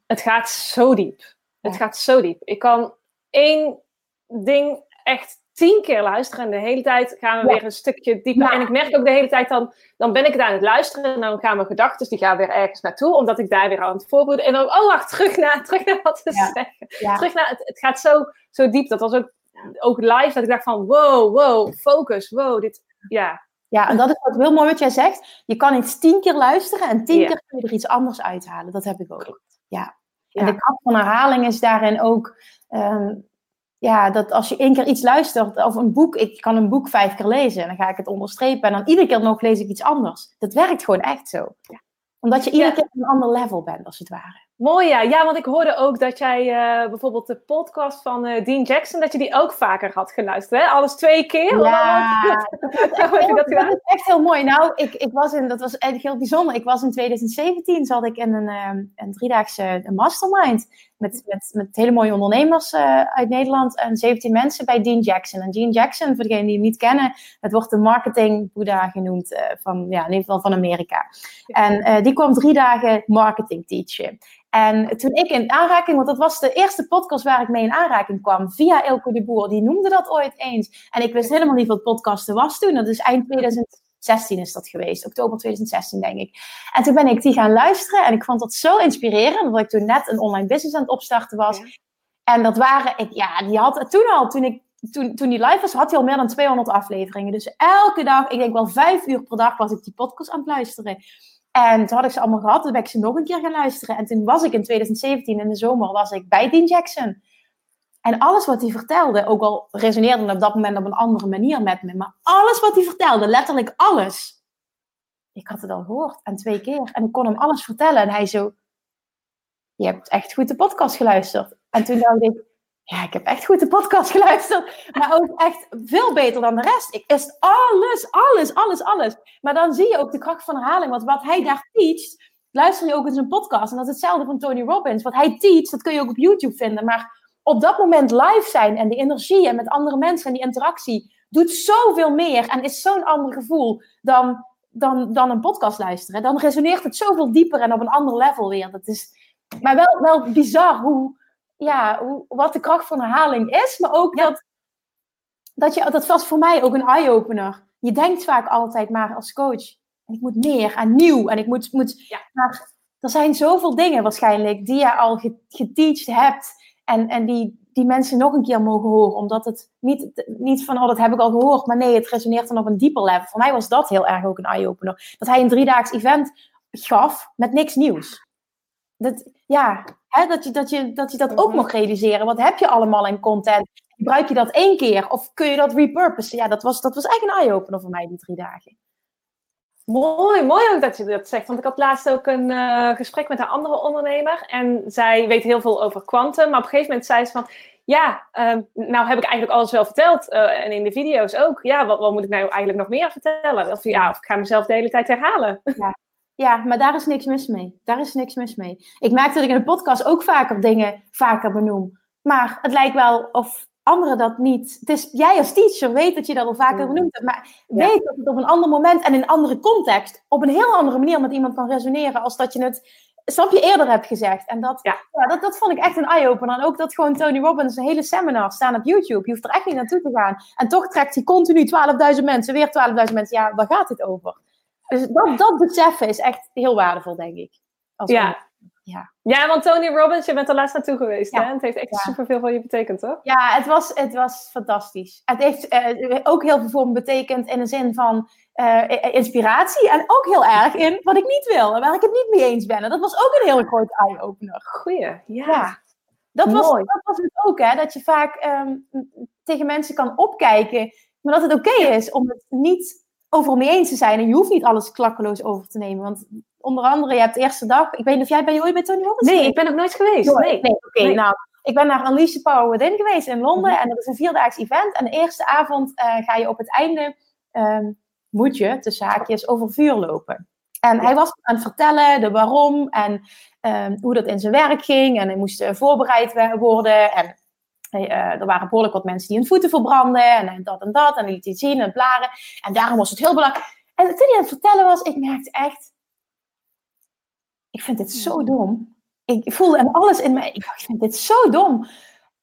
Het gaat zo diep. Het gaat zo diep. Ik kan één ding echt tien keer luisteren en de hele tijd gaan we weer een stukje dieper. En ik merk ook de hele tijd dan, dan ben ik het aan het luisteren en dan gaan mijn gedachten, die gaan weer ergens naartoe, omdat ik daar weer aan het voorbereiden. En dan, oh wacht, terug naar, terug naar wat te zeggen. Terug naar, het, het gaat zo, zo diep. Dat was ook ook live, dat ik dacht van wow, wow, focus, wow, dit, ja. Ja, en dat is wat heel mooi wat jij zegt. Je kan iets tien keer luisteren en tien keer kun je er iets anders uithalen. Dat heb ik ook. Ja. En de kracht van herhaling is daarin ook, um, ja, dat als je één keer iets luistert, of een boek, ik kan een boek vijf keer lezen en dan ga ik het onderstrepen en dan iedere keer nog lees ik iets anders. Dat werkt gewoon echt zo. Ja. Omdat je iedere keer op een ander level bent, als het ware. Mooi ja. Ja, want ik hoorde ook dat jij uh, bijvoorbeeld de podcast van uh, Dean Jackson, dat je die ook vaker had geluisterd. Hè? Alles twee keer? Ja, dat, is echt, dat, dat is echt heel mooi. Nou, ik, ik was in, dat was eigenlijk heel bijzonder. Ik was in 2017, zat ik in een, um, een driedaagse mastermind met, met, met hele mooie ondernemers uh, uit Nederland en 17 mensen bij Dean Jackson. En Dean Jackson, voor degenen die hem niet kennen, het wordt de marketing Boeddha genoemd van, ja, in ieder geval van Amerika. En die kwam drie dagen marketing teachen. En toen ik in aanraking, want dat was de eerste podcast waar ik mee in aanraking kwam, via Elko de Boer, die noemde dat ooit eens. En ik wist helemaal niet wat podcasten was toen. Dat is eind 2016 is dat geweest, oktober 2016 denk ik. En toen ben ik die gaan luisteren en ik vond dat zo inspirerend, omdat ik toen net een online business aan het opstarten was. En dat waren, ik, ja, die had toen al, toen ik toen, toen die live was, had hij al meer dan 200 afleveringen. Dus elke dag, ik denk wel vijf uur per dag, was ik die podcast aan het luisteren. En toen had ik ze allemaal gehad, toen ben ik ze nog een keer gaan luisteren. En toen was ik in 2017, in de zomer, was ik bij Dean Jackson. En alles wat hij vertelde, ook al resoneerde op dat moment op een andere manier met me, maar alles wat hij vertelde, letterlijk alles. Ik had het al gehoord en twee keer. En ik kon hem alles vertellen. En hij zo, je hebt echt goed de podcast geluisterd. En toen dacht ik, ja, ik heb echt goed de podcast geluisterd. Maar ook echt veel beter dan de rest. Ik wist alles, alles, alles, alles. Maar dan zie je ook de kracht van herhaling. Want wat hij daar teacht, luister je ook in zijn podcast. En dat is hetzelfde van Tony Robbins. Wat hij teacht, dat kun je ook op YouTube vinden. Maar op dat moment live zijn en die energie en met andere mensen en die interactie doet zoveel meer en is zo'n ander gevoel dan, dan, dan een podcast luisteren. Dan resoneert het zoveel dieper en op een ander level weer. Dat is maar wel, wel bizar hoe, ja, hoe, wat de kracht van herhaling is, maar ook dat, dat je, dat was voor mij ook een eye-opener. Je denkt vaak altijd maar als coach, ik moet meer en nieuw en ik moet, moet ja. maar er zijn zoveel dingen waarschijnlijk die je al geteacht hebt en, en die, die mensen nog een keer mogen horen, omdat het niet, niet van, oh, dat heb ik al gehoord, maar nee, het resoneert dan op een dieper level. Voor mij was dat heel erg ook een eye-opener. Dat hij een driedaags event gaf met niks nieuws. Dat, ja, hè, dat, je, dat, je, dat je dat ook mhm. mag realiseren. Wat heb je allemaal in content? Gebruik je dat één keer of kun je dat repurposen? Ja, dat was, dat was echt een eye-opener voor mij, die drie dagen. Mooi, mooi ook dat je dat zegt. Want ik had laatst ook een uh, gesprek met een andere ondernemer. En zij weet heel veel over kwantum. Maar op een gegeven moment zei ze van... Ja, uh, nou heb ik eigenlijk alles wel verteld. Uh, en in de video's ook. Ja, wat, wat, moet ik nou eigenlijk nog meer vertellen? Of, ja, of ik ga mezelf de hele tijd herhalen. Ja. Ja, maar daar is niks mis mee. Daar is niks mis mee. Ik merk dat ik in de podcast ook vaker dingen vaker benoem. Maar het lijkt wel of anderen dat niet. Het is, jij als teacher weet dat je dat al vaker mm. benoemd hebt. Maar weet dat het op een ander moment en in een andere context. op een heel andere manier met iemand kan resoneren. als dat je het. Snap je eerder hebt gezegd. En dat, ja. dat, dat vond ik echt een eye-opener. En ook dat gewoon Tony Robbins een hele seminar staan op YouTube. Je hoeft er echt niet naartoe te gaan. En toch trekt hij continu 12.000 mensen, weer 12.000 mensen. Ja, waar gaat het over? Dus dat, dat beseffen is echt heel waardevol, denk ik. Als ja. Ja. Ja, want Tony Robbins, je bent er laatst naartoe geweest. Ja. Hè? Het heeft echt Ja. superveel voor je betekend, toch? Ja, het was, het was fantastisch. Het heeft eh, ook heel veel voor me betekend in de zin van eh, inspiratie. En ook heel erg in wat ik niet wil en waar ik het niet mee eens ben. En dat was ook een hele grote eye-opener. Goeie, ja. Ja. Dat was, dat was het ook, hè? Dat je vaak ehm, tegen mensen kan opkijken, maar dat het oké is om het niet overal mee eens te zijn. En je hoeft niet alles klakkeloos over te nemen. Want onder andere, je hebt de eerste dag. Ik weet niet of jij ben je ooit bij Tony Robbins Nee, ik ben nog nooit geweest. Nee, Nee. oké. Nee. Nou, ik ben naar Unleash the Power Within geweest in Londen. Mhm. En dat is een vierdaags event. En de eerste avond eh, ga je op het einde, ehm, moet je, tussen haakjes, over vuur lopen. En hij was aan het vertellen de waarom en ehm, hoe dat in zijn werk ging. En hij moest eh, voorbereid worden. En hij, eh, er waren behoorlijk wat mensen die hun voeten verbranden. En, en dat en dat. En liet zien en blaren. En daarom was het heel belangrijk. En toen hij aan het vertellen was, ik merkte echt... Ik vind dit zo dom. Ik voelde en alles in mij. Ik dacht, ik vind dit zo dom.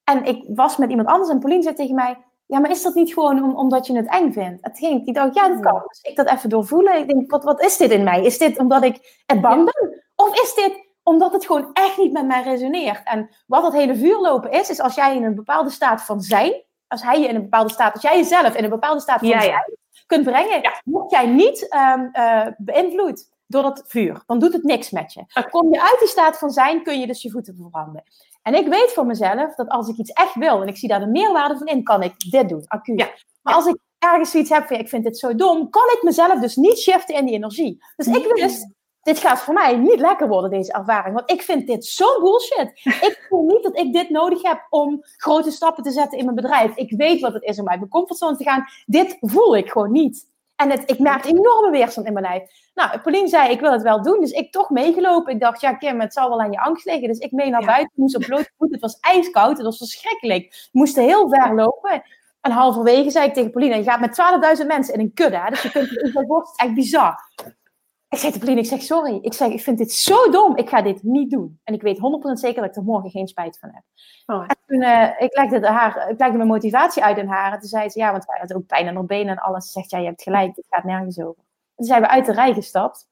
En ik was met iemand anders en Pauline zei tegen mij... Ja, maar is dat niet gewoon om, omdat je het eng vindt? Het ging, ik dacht, ja, dat kan. Dus ik dat even doorvoelen. Ik denk, wat, wat is dit in mij? Is dit omdat ik het bang ben? Of is dit omdat het gewoon echt niet met mij resoneert? En wat dat hele vuurlopen is, is als jij in een bepaalde staat van zijn... Als hij je in een bepaalde staat... Als jij jezelf in een bepaalde staat van Ja, ja. zijn kunt brengen... Ja. Word jij niet eh, beïnvloed door dat vuur. Dan doet het niks met je. Kom je uit die staat van zijn, kun je dus je voeten verbranden. En ik weet voor mezelf dat als ik iets echt wil en ik zie daar de meerwaarde van in, kan ik dit doen, acuut. Ja. Maar als ik ergens zoiets heb van, ik vind dit zo dom, kan ik mezelf dus niet shiften in die energie. Dus ik wist, dit gaat voor mij niet lekker worden, deze ervaring. Want ik vind dit zo bullshit. Ik voel niet dat ik dit nodig heb om grote stappen te zetten in mijn bedrijf. Ik weet wat het is om uit mijn comfortzone te gaan. Dit voel ik gewoon niet. En het, ik merkte enorme weerstand in mijn lijf. Nou, Pauline zei, ik wil het wel doen. Dus ik toch meegelopen. Ik dacht, ja Kim, het zal wel aan je angst liggen. Dus ik mee naar Ja. buiten. Ik moest op blote voeten. Het was ijskoud. Het was verschrikkelijk. We moesten heel ver lopen. En halverwege zei ik tegen Pauline, je gaat met 12.000 mensen in een kudde. Hè? Dus je kunt je echt bizar. Ik zei tegen Pauline, ik zeg sorry. Ik zeg, ik vind dit zo dom. Ik ga dit niet doen. En ik weet 100% zeker dat ik er morgen geen spijt van heb. Oh. En toen, eh, ik, legde de haar, ik legde mijn motivatie uit in haar. En toen zei ze, ja, want wij hadden ook pijn aan haar benen en alles. Ze zegt, ja, je hebt gelijk, het gaat nergens over. En toen zijn we uit de rij gestapt.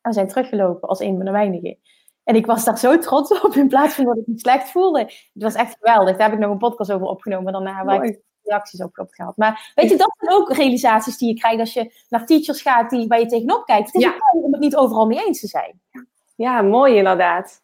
En we zijn teruggelopen als een van de weinigen. En ik was daar zo trots op, in plaats van dat ik me slecht voelde. Het was echt geweldig. Daar heb ik nog een podcast over opgenomen daarna, waar Mooi. ik reacties op gehad. Maar weet je, dat zijn ook realisaties die je krijgt als je naar teachers gaat die, waar je tegenop kijkt. Het is Ja. om het niet overal mee eens te zijn. Ja, mooi inderdaad.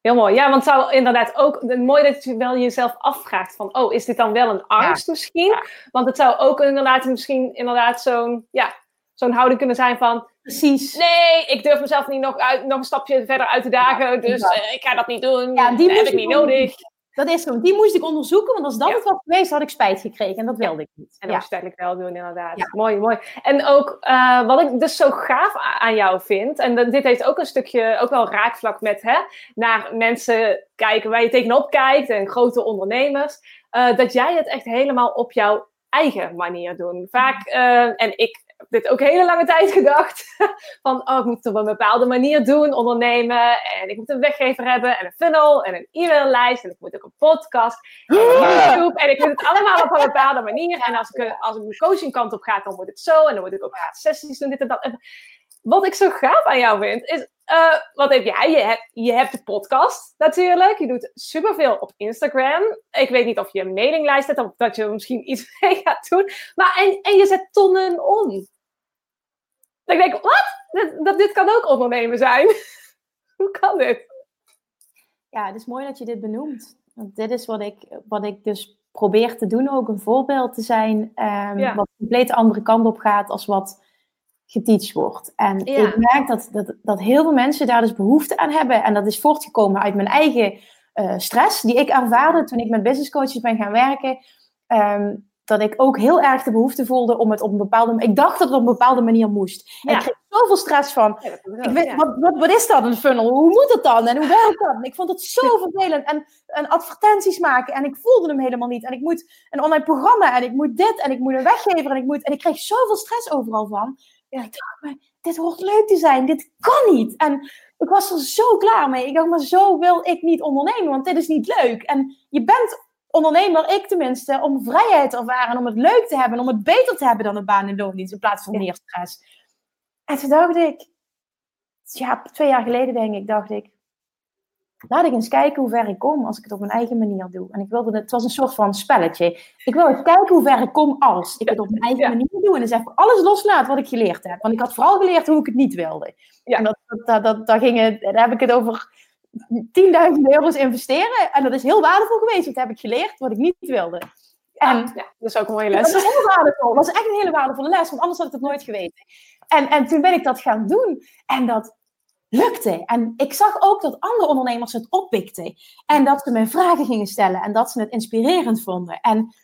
Heel mooi. Ja, want het zou inderdaad ook mooi dat je wel jezelf afvraagt van, oh, is dit dan wel een angst misschien? Want het zou ook inderdaad misschien inderdaad zo'n, ja, zo'n houding kunnen zijn van, Precies. nee, ik durf mezelf niet nog, uit, nog een stapje verder uit te dagen, dus Ja. eh, ik ga dat niet doen. Ja, die dat heb ik niet nodig. Dat is zo. Die moest ik onderzoeken, want als dat Ja. het was geweest, had ik spijt gekregen. En dat wilde ik niet. En dat moest je uiteindelijk wel doen, inderdaad. Mooi, mooi. En ook eh, wat ik dus zo gaaf aan jou vind, en dit heeft ook een stukje, ook wel raakvlak met hè, naar mensen kijken waar je tegenop kijkt en grote ondernemers, eh, dat jij het echt helemaal op jouw eigen manier doet. Vaak, eh, en ik dit ook hele lange tijd gedacht, van oh, ik moet het op een bepaalde manier doen, ondernemen, en ik moet een weggever hebben, en een funnel, en een e-maillijst, en ik moet ook een podcast, en een YouTube, en ik moet het allemaal op een bepaalde manier. En als ik, als ik mijn coaching kant op ga, dan moet het zo, en dan moet ik ook gratis sessies doen, dit en dat. Wat ik zo gaaf aan jou vind, is, eh, wat heb jij? Je hebt, je hebt de podcast natuurlijk, je doet superveel op Instagram. Ik weet niet of je een mailinglijst hebt, of dat je er misschien iets mee gaat doen. Maar, en, en je zet tonnen om. Dat ik denk, wat? Dit, dat, dit kan ook ondernemen zijn. Hoe kan dit? Ja, het is mooi dat je dit benoemt. Want dit is wat ik, wat ik dus probeer te doen, ook een voorbeeld te zijn, ehm, Ja. wat compleet de andere kant op gaat als wat geteacht wordt. En Ja. ik merk dat, dat, dat heel veel mensen daar dus behoefte aan hebben. En dat is voortgekomen uit mijn eigen eh, stress, die ik ervaarde toen ik met business coaches ben gaan werken. Ehm, dat ik ook heel erg de behoefte voelde om het op een bepaalde... Ik dacht dat het op een bepaalde manier moest. En ik kreeg zoveel stress van, Ja, ik weet, ja. wat, wat, wat is dat, een funnel? Hoe moet het dan? En hoe werkt dat? En ik vond het zo vervelend. En, en advertenties maken. En ik voelde hem helemaal niet. En ik moet een online programma. En ik moet dit. En ik moet een weggever. En ik, moet, en ik kreeg zoveel stress overal van. En ik dacht, maar dit hoort leuk te zijn. Dit kan niet. En ik was er zo klaar mee. Ik dacht, maar zo wil ik niet ondernemen. Want dit is niet leuk. En je bent ondernemer, ik tenminste, om vrijheid te ervaren. Om het leuk te hebben. Om het beter te hebben dan een baan in loondienst. In plaats van Ja. meer stress. En toen dacht ik, ja, twee jaar geleden denk ik, dacht ik, laat ik eens kijken hoe ver ik kom als ik het op mijn eigen manier doe. En ik wilde, het was een soort van spelletje. Ik wil eens kijken hoe ver ik kom als ik het op mijn eigen manier doe. En dus even alles loslaat wat ik geleerd heb. Want ik had vooral geleerd hoe ik het niet wilde. Ja. En dat, dat, dat, dat, ging daar heb ik het over 10.000 euro's investeren. En dat is heel waardevol geweest. Dat heb ik geleerd wat ik niet wilde. En ja, dat is ook een mooie les. Dat is heel waardevol. Dat was echt een hele waardevolle les, want anders had ik het nooit geweten. En, en toen ben ik dat gaan doen. En dat lukte. En ik zag ook dat andere ondernemers het oppikten. En dat ze me vragen gingen stellen. En dat ze het inspirerend vonden. En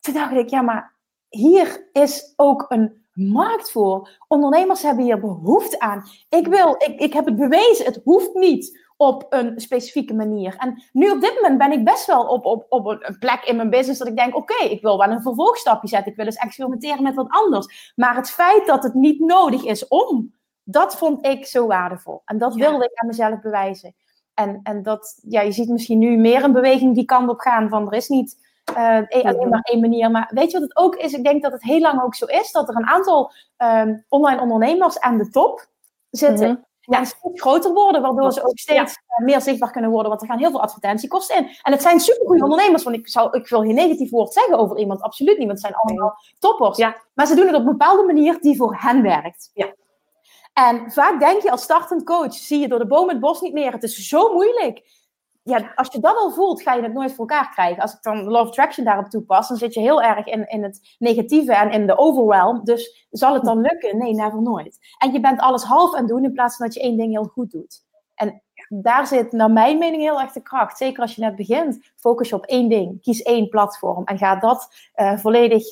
toen dacht ik, ja, maar hier is ook een markt voor. Ondernemers hebben hier behoefte aan. Ik wil, ik, ik heb het bewezen, het hoeft niet op een specifieke manier. En nu op dit moment ben ik best wel op, op, op een plek in mijn business dat ik denk, oké, ik wil wel een vervolgstapje zetten. Ik wil eens experimenteren met wat anders. Maar het feit dat het niet nodig is om, dat vond ik zo waardevol. En dat wilde ik aan mezelf bewijzen. En, en dat, ja, je ziet misschien nu meer een beweging die kant op gaan van er is niet uh, alleen maar één manier. Maar weet je wat het ook is? Ik denk dat het heel lang ook zo is dat er een aantal um, online ondernemers aan de top zitten. Mm Ja, steeds groter worden, waardoor ze ook steeds eh, meer zichtbaar kunnen worden. Want er gaan heel veel advertentiekosten in. En het zijn supergoeie ondernemers. Want ik, zou, ik wil geen negatief woord zeggen over iemand. Absoluut niet. Want het zijn allemaal toppers. Ja. Maar ze doen het op een bepaalde manier die voor hen werkt. Ja. En vaak denk je als startend coach, zie je door de boom het bos niet meer. Het is zo moeilijk ja, als je dat al voelt, ga je het nooit voor elkaar krijgen. Als ik dan Love Attraction daarop toepas, dan zit je heel erg in, in het negatieve en in de overwhelm. Dus zal het dan lukken? Nee, never nooit. En je bent alles half aan doen in plaats van dat je één ding heel goed doet. En daar zit naar mijn mening heel erg de kracht. Zeker als je net begint, focus je op één ding. Kies één platform en ga dat uh, volledig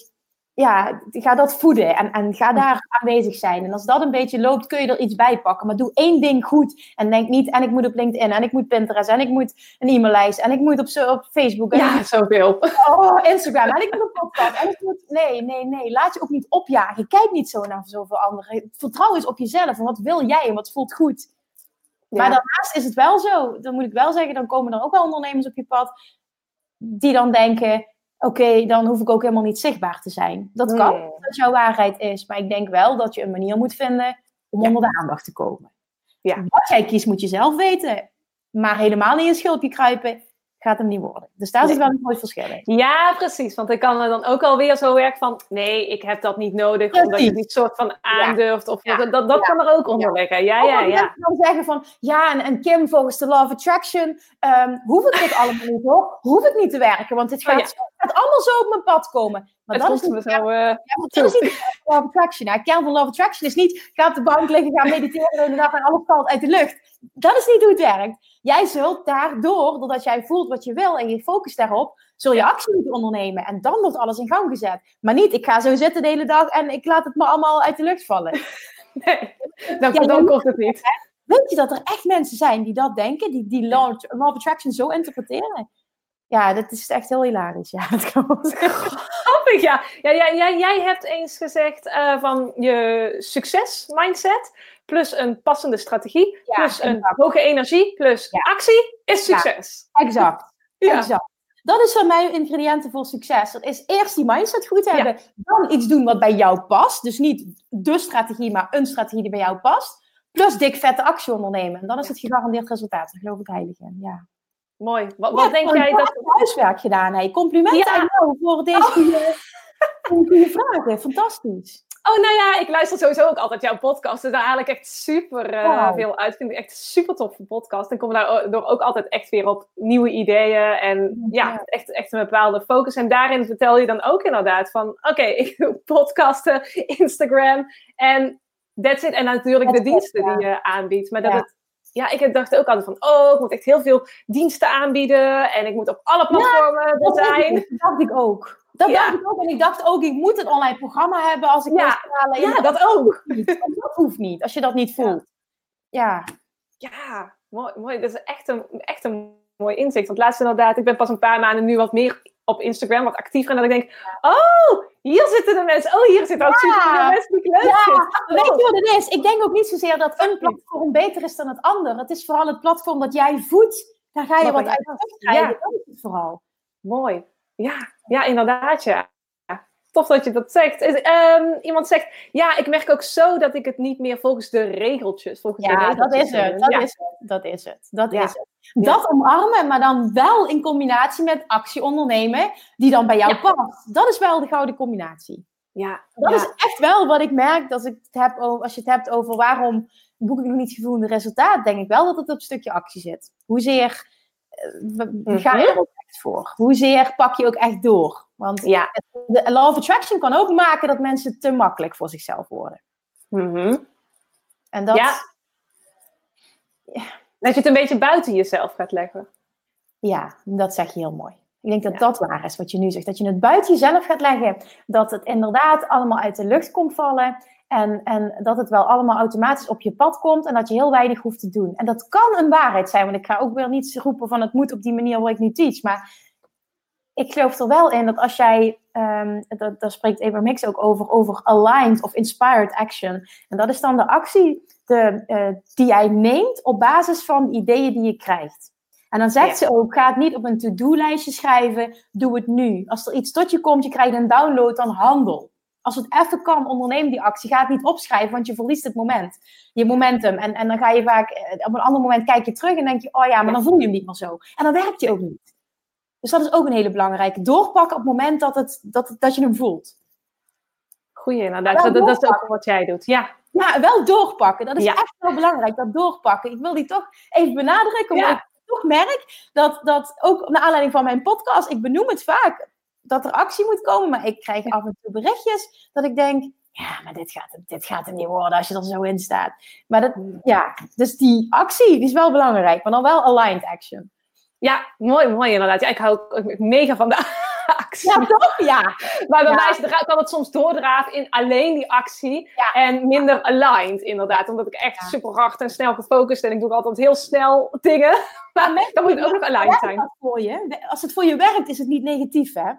ja, ga dat voeden en, en ga daar aanwezig zijn. En als dat een beetje loopt, kun je er iets bij pakken. Maar doe één ding goed. En denk niet, en ik moet op LinkedIn, en ik moet Pinterest, en ik moet een e-maillijst, en ik moet op, op Facebook. En ja, zoveel. Oh, Instagram, en ik moet een podcast. En ik moet, nee, nee, nee. Laat je ook niet opjagen. Kijk niet zo naar zoveel anderen. Vertrouw eens op jezelf. En wat wil jij en wat voelt goed? Maar daarnaast is het wel zo, dan moet ik wel zeggen, dan komen er ook wel ondernemers op je pad die dan denken oké, dan hoef ik ook helemaal niet zichtbaar te zijn. Dat kan, nee. dat jouw waarheid is. Maar ik denk wel dat je een manier moet vinden om onder de aandacht te komen. Ja. Wat jij kiest, moet je zelf weten. Maar helemaal in je schulpje kruipen, gaat hem niet worden. Dus daar zit wel een mooi verschil in. Ja, precies. Want ik kan er dan ook alweer zo werk van... nee, ik heb dat niet nodig, omdat je niet soort van aandurft. Of dat, dat, dat kan er ook onder liggen. Ja, ja, ja. Ik kan zeggen van... ja, en, en Kim, volgens de Law of Attraction... Um, hoef ik dit allemaal niet, hoor. Hoef ik niet te werken, want het oh, gaat, gaat allemaal zo op mijn pad komen. Maar dat is niet... Zo, uh, ja, dat is niet Law of Attraction. Kern van Law of Attraction is niet... ga op de bank liggen, ga mediteren en alles valt uit de lucht. Dat is niet hoe het werkt. Jij zult daardoor, doordat jij voelt wat je wil en je focust daarop, zul je actie moeten ondernemen. En dan wordt alles in gang gezet. Maar niet, ik ga zo zitten de hele dag en ik laat het me allemaal uit de lucht vallen. Nee, dan, ja, dan komt het niet. Weet je dat er echt mensen zijn die dat denken, die, die law, law of attraction zo interpreteren? Ja, dat is echt heel hilarisch. Ja, dat kan wel Grappig, ja. ja jij, jij, jij hebt eens gezegd uh, van je succes mindset plus een passende strategie, plus een hoge energie, plus actie, is succes. Ja, exact. exact. Dat is voor mij ingrediënten voor succes. Dat is eerst die mindset goed hebben, dan iets doen wat bij jou past. Dus niet de strategie, maar een strategie die bij jou past. Plus dik vette actie ondernemen. En dan is het gegarandeerd resultaat. Daar geloof ik heilig in. Ja. Mooi. Wat, wat denk jij dat... huiswerk gedaan. Hey. Complimenten aan jou voor deze goede, goede vragen. Fantastisch. Oh, nou ja, ik luister sowieso ook altijd jouw podcast. Dus daar haal ik echt super uh, veel uit. Vind ik echt super tof voor podcast. En kom daardoor ook altijd echt weer op nieuwe ideeën. En ja, Echt, echt een bepaalde focus. En daarin vertel je dan ook inderdaad van... Oké, ik doe podcasten, Instagram en that's it. En natuurlijk de diensten die je aanbiedt. Maar dat het ja, ik dacht ook altijd van, oh, ik moet echt heel veel diensten aanbieden en ik moet op alle platformen ja, dat zijn. Dat dacht ik ook. Dat ja. dacht ik ook. En ik dacht ook, ik moet een online programma hebben als ik ja. Ja, dat ook. Dat hoeft niet, als je dat niet voelt. Ja. Ja, mooi. mooi. Dat is echt een, echt een mooi inzicht. Want laatst inderdaad, ik ben pas een paar maanden nu wat meer op Instagram, wat actiever. En dat ik denk, oh, hier zitten de mensen. Oh, hier zitten ook super veel mensen die ik leuk ja. Weet je wat het is? Ik denk ook niet zozeer dat een platform beter is dan het ander. Het is vooral het platform dat jij voedt. Daar ga je wat uit krijgen. Ja. Dat is het vooral. Mooi. Ja, ja inderdaad, ja. Tof dat je dat zegt. Ehm, iemand zegt, ja, ik merk ook zo dat ik het niet meer volgens de regeltjes. Volgens ja, de regeltjes dat is het. Dat, ja. is het. dat is het. Dat Ja. is het. Dat omarmen, maar dan wel in combinatie met actie ondernemen die dan bij jou past. Dat is wel de gouden combinatie. Ja, Dat is echt wel wat ik merk als, ik het heb over, als je het hebt over waarom boek ik nog niet gevoelde resultaat, denk ik wel dat het op een stukje actie zit. Hoezeer eh, w- ga je er ook echt voor? Hoezeer pak je ook echt door? Want ja. de law of attraction kan ook maken dat mensen te makkelijk voor zichzelf worden. Mhm. En dat, Ja. Dat je het een beetje buiten jezelf gaat leggen. Ja, dat zeg je heel mooi. Ik denk dat Ja. dat waar is wat je nu zegt. Dat je het buiten jezelf gaat leggen. Dat het inderdaad allemaal uit de lucht komt vallen. En, en dat het wel allemaal automatisch op je pad komt. En dat je heel weinig hoeft te doen. En dat kan een waarheid zijn. Want ik ga ook weer niet roepen van het moet op die manier waar ik nu teach. Maar ik geloof er wel in dat als jij, ehm, dat, daar spreekt Abraham Hicks ook over, over aligned of inspired action. En dat is dan de actie de, eh, die jij neemt op basis van de ideeën die je krijgt. En dan zegt Ja. ze ook, ga het niet op een to-do-lijstje schrijven, doe het nu. Als er iets tot je komt, je krijgt een download, dan handel. Als het even kan, onderneem die actie. Ga het niet opschrijven, want je verliest het moment. Je momentum. En, en dan ga je vaak, eh, op een ander moment kijk je terug en denk je, oh ja, maar dan voel je hem niet meer zo. En dan werkt hij ook niet. Dus dat is ook een hele belangrijke. Doorpakken op het moment dat, het, dat, dat je hem voelt. Goeie, inderdaad. Wel Dat, dat is ook wat jij doet. Ja, Ja, wel doorpakken. Dat is Ja. echt wel belangrijk, dat doorpakken. Ik wil die toch even benadrukken, omdat Ja. ik toch merk dat, dat ook naar aanleiding van mijn podcast, ik benoem het vaak, dat er actie moet komen, maar ik krijg af en toe berichtjes dat ik denk, ja, maar dit gaat, dit gaat er niet worden als je er zo in staat. Maar dat, ja, dus die actie die is wel belangrijk, maar dan wel aligned action. Ja mooi, mooi inderdaad. Ja, ik hou ook mega van de actie. Ja, toch? Ja. Maar bij Ja. mij kan het soms doordraven in alleen die actie Ja. en minder aligned, inderdaad. Omdat ik echt super hard en snel gefocust en ik doe altijd heel snel dingen. Maar dan moet het ook nog aligned zijn. voor je? Als het voor je werkt, is het niet negatief, hè?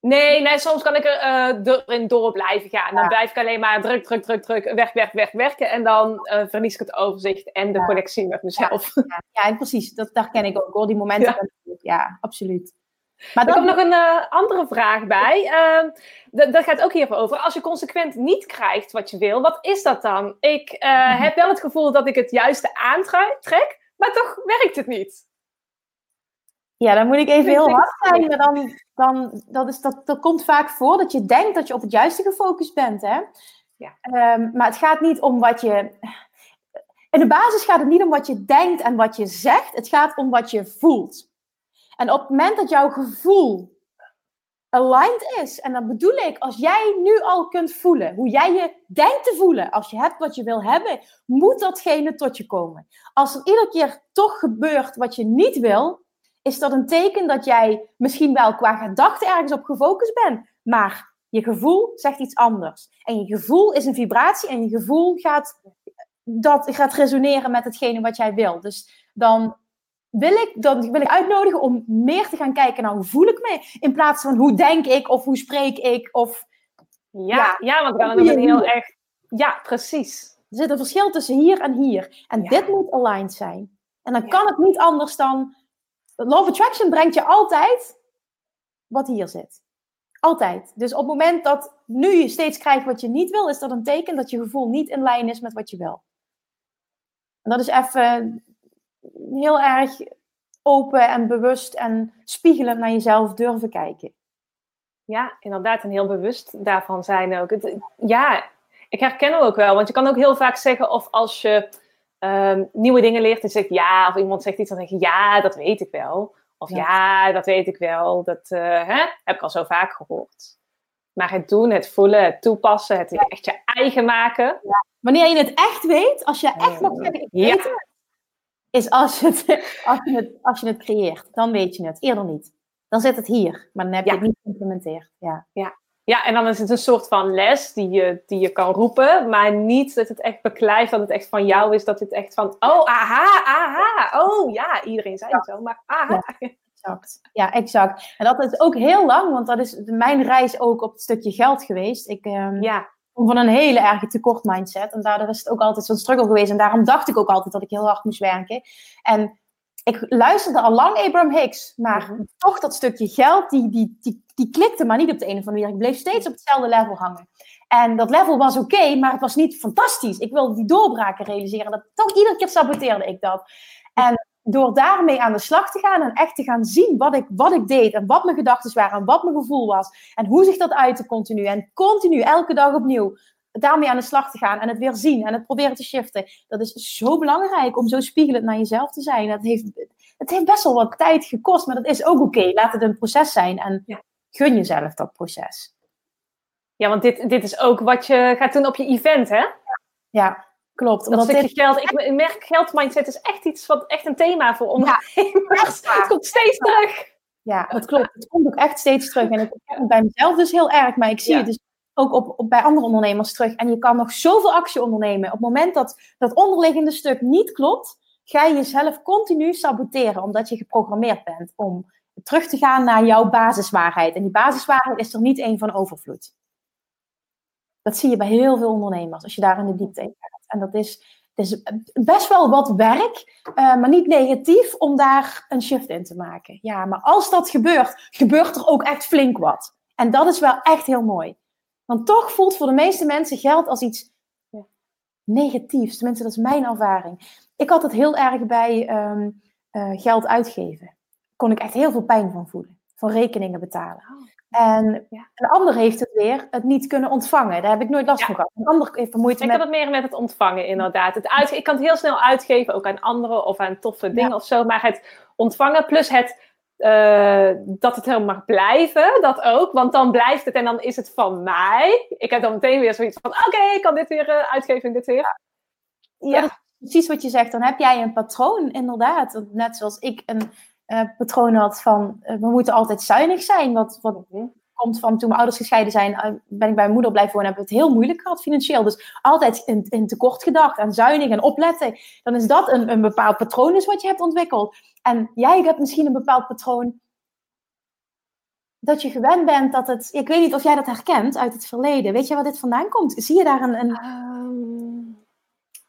Nee, nee, soms kan ik er eh, erin door blijven gaan. Dan Ja. blijf ik alleen maar druk, druk, druk, druk, weg, weg, weg, werken. En dan eh, verlies ik het overzicht en de Ja. connectie met mezelf. Ja, en precies. Dat, dat ken ik ook hoor. Die momenten. Ja. Absoluut. Maar Er komt nog een eh, andere vraag bij. Ehm, dat, gaat ook hiervoor over. Als je consequent niet krijgt wat je wil, wat is dat dan? Ik Mhm. heb wel het gevoel dat ik het juiste aantrek, maar toch werkt het niet. Ja, dan moet ik even heel hard zijn. Maar dan, dan dat is, dat, dat komt vaak voor dat je denkt dat je op het juiste gefocust bent. Hè? Ja. Ehm, maar het gaat niet om wat je. In de basis gaat het niet om wat je denkt en wat je zegt. Het gaat om wat je voelt. En op het moment dat jouw gevoel aligned is, en dat bedoel ik, als jij nu al kunt voelen hoe jij je denkt te voelen, als je hebt wat je wil hebben, moet datgene tot je komen. Als er iedere keer toch gebeurt wat je niet wil, is dat een teken dat jij misschien wel qua gedachte ergens op gefocust bent, maar je gevoel zegt iets anders. En je gevoel is een vibratie en je gevoel gaat, dat gaat resoneren met hetgene wat jij wil. Dus dan wil ik, dan wil ik uitnodigen om meer te gaan kijken naar hoe voel ik me, in plaats van hoe denk ik of hoe spreek ik. Of, Ja, Ja. ja, want dan het heel erg... Ja, precies. er zit een verschil tussen hier en hier. En Ja. dit moet aligned zijn. En dan Ja. kan het niet anders dan... Law of Attraction brengt je altijd wat hier zit. Altijd. Dus op het moment dat nu je steeds krijgt wat je niet wil, is dat een teken dat je gevoel niet in lijn is met wat je wil. En dat is even heel erg open en bewust en spiegelend naar jezelf durven kijken. Ja, inderdaad. En heel bewust daarvan zijn ook. Het, ja, ik herken hem ook wel. Want je kan ook heel vaak zeggen of als je ehm, nieuwe dingen leert en zegt ja, of iemand zegt iets, dan zeg je ja, dat weet ik wel. Of Ja. ja, dat weet ik wel. Dat eh, hè, heb ik al zo vaak gehoord. Maar het doen, het voelen, het toepassen, het echt je eigen maken. Wanneer je het echt weet, als je echt mag zeggen, ik weet het, is als je het, als, je het, als je het creëert. Dan weet je het. Eerder niet. Dan zit het hier, maar dan heb je het niet geïmplementeerd. Ja. Ja, en dan is het een soort van les die je, die je kan roepen, maar niet dat het echt beklijft, dat het echt van jou is, dat het echt van, oh, aha, aha, oh, ja, iedereen zei het zo, maar aha. Exact. Ja, exact. En dat is ook heel lang, want dat is mijn reis ook op het stukje geld geweest. Ik ehm, Ja, kom van een hele erge tekort mindset. En daardoor is het ook altijd zo'n struggle geweest. En daarom dacht ik ook altijd dat ik heel hard moest werken. En ik luisterde al lang Abraham Hicks, maar Mhm. toch dat stukje geld, die, die, die, die klikte maar niet op de een of andere manier. Ik bleef steeds op hetzelfde level hangen. En dat level was oké, maar het was niet fantastisch. Ik wilde die doorbraken realiseren. Dat, toch iedere keer saboteerde ik dat. En door daarmee aan de slag te gaan en echt te gaan zien wat ik, wat ik deed en wat mijn gedachten waren en wat mijn gevoel was en hoe zich dat uitte continu en continu elke dag opnieuw daarmee aan de slag te gaan en het weer zien en het proberen te shiften. Dat is zo belangrijk om zo spiegelend naar jezelf te zijn. Dat heeft, het heeft best wel wat tijd gekost, maar dat is ook oké. Laat het een proces zijn en Ja. gun jezelf dat proces. Ja, want dit, dit is ook wat je gaat doen op je event, hè? Ja, klopt. Dat Omdat dit, geld. Ik merk, geldmindset is echt iets wat echt een thema voor ondernemers. waar. Het komt steeds terug. Ja, dat klopt. Het komt ook echt steeds terug. En ik heb het bij mezelf dus heel erg, maar ik zie Ja. het dus ook op, bij andere ondernemers terug. En je kan nog zoveel actie ondernemen. Op het moment dat dat onderliggende stuk niet klopt, ga je jezelf continu saboteren, omdat je geprogrammeerd bent om terug te gaan naar jouw basiswaarheid. En die basiswaarheid is er niet één van overvloed. Dat zie je bij heel veel ondernemers, als je daar in de diepte in gaat. En dat is, is best wel wat werk, eh, maar niet negatief om daar een shift in te maken. Ja, maar als dat gebeurt, gebeurt er ook echt flink wat. En dat is wel echt heel mooi. Want toch voelt voor de meeste mensen geld als iets negatiefs. Tenminste, dat is mijn ervaring. Ik had het heel erg bij ehm, eh, geld uitgeven. Kon ik echt heel veel pijn van voelen. Van rekeningen betalen. En Ja. een ander heeft het weer, het niet kunnen ontvangen. Daar heb ik nooit last Ja. van gehad. Een ander heeft er moeite Ik met... heb het meer met het ontvangen, inderdaad. Het uit, ik kan het heel snel uitgeven, ook aan anderen of aan toffe dingen of zo. Maar het ontvangen plus het eh, dat het er mag blijven, dat ook. Want dan blijft het en dan is het van mij. Ik heb dan meteen weer zoiets van: oké, ik kan dit weer eh, uitgeven en dit weer. Ja, precies wat je zegt. Dan heb jij een patroon, inderdaad. Net zoals ik een eh, patroon had van we moeten altijd zuinig zijn. Wat, wat komt van toen mijn ouders gescheiden zijn, eh, ben ik bij mijn moeder blijven wonen, heb ik het heel moeilijk gehad financieel. Dus altijd in, in tekort gedacht en zuinig en opletten. Dan is dat een, een bepaald patroon is wat je hebt ontwikkeld. En jij hebt misschien een bepaald patroon dat je gewend bent dat het. Ik weet niet of jij dat herkent uit het verleden. Weet je waar dit vandaan komt? Zie je daar een. een Ehm,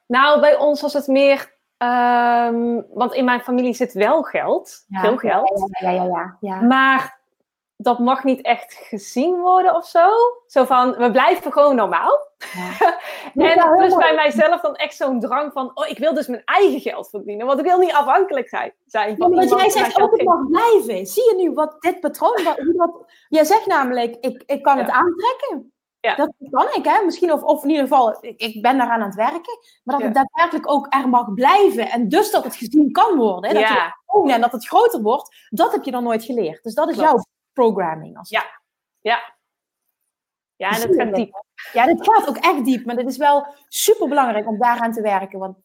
nou, bij ons was het meer. ehm, want in mijn familie zit wel geld, veel geld. Ja, ja, ja, ja, ja. Maar dat mag niet echt gezien worden of zo. Zo van, we blijven gewoon normaal. Ja, En plus mooi. bij mijzelf dan echt zo'n drang van, oh, ik wil dus mijn eigen geld verdienen. Want ik wil niet afhankelijk zijn, zijn Ja, van wat iemand jij zegt ook, het mag blijven. Zie je nu wat dit patroon... Wat, jij zegt namelijk, ik, ik kan het Ja. aantrekken. Ja. Dat kan ik, hè. Misschien, of, of in ieder geval, ik, ik ben daaraan aan het werken. Maar dat het daadwerkelijk ook er mag blijven. En dus dat het gezien kan worden. Hè, dat je Ja. en dat het groter wordt. Dat heb je dan nooit geleerd. Dus dat is Klopt. jouw programming. Als Ja. Ja. Ja, en je gaat dat? diep. Ja, dit gaat ook echt diep. Maar dit is wel super belangrijk om daaraan te werken. Want,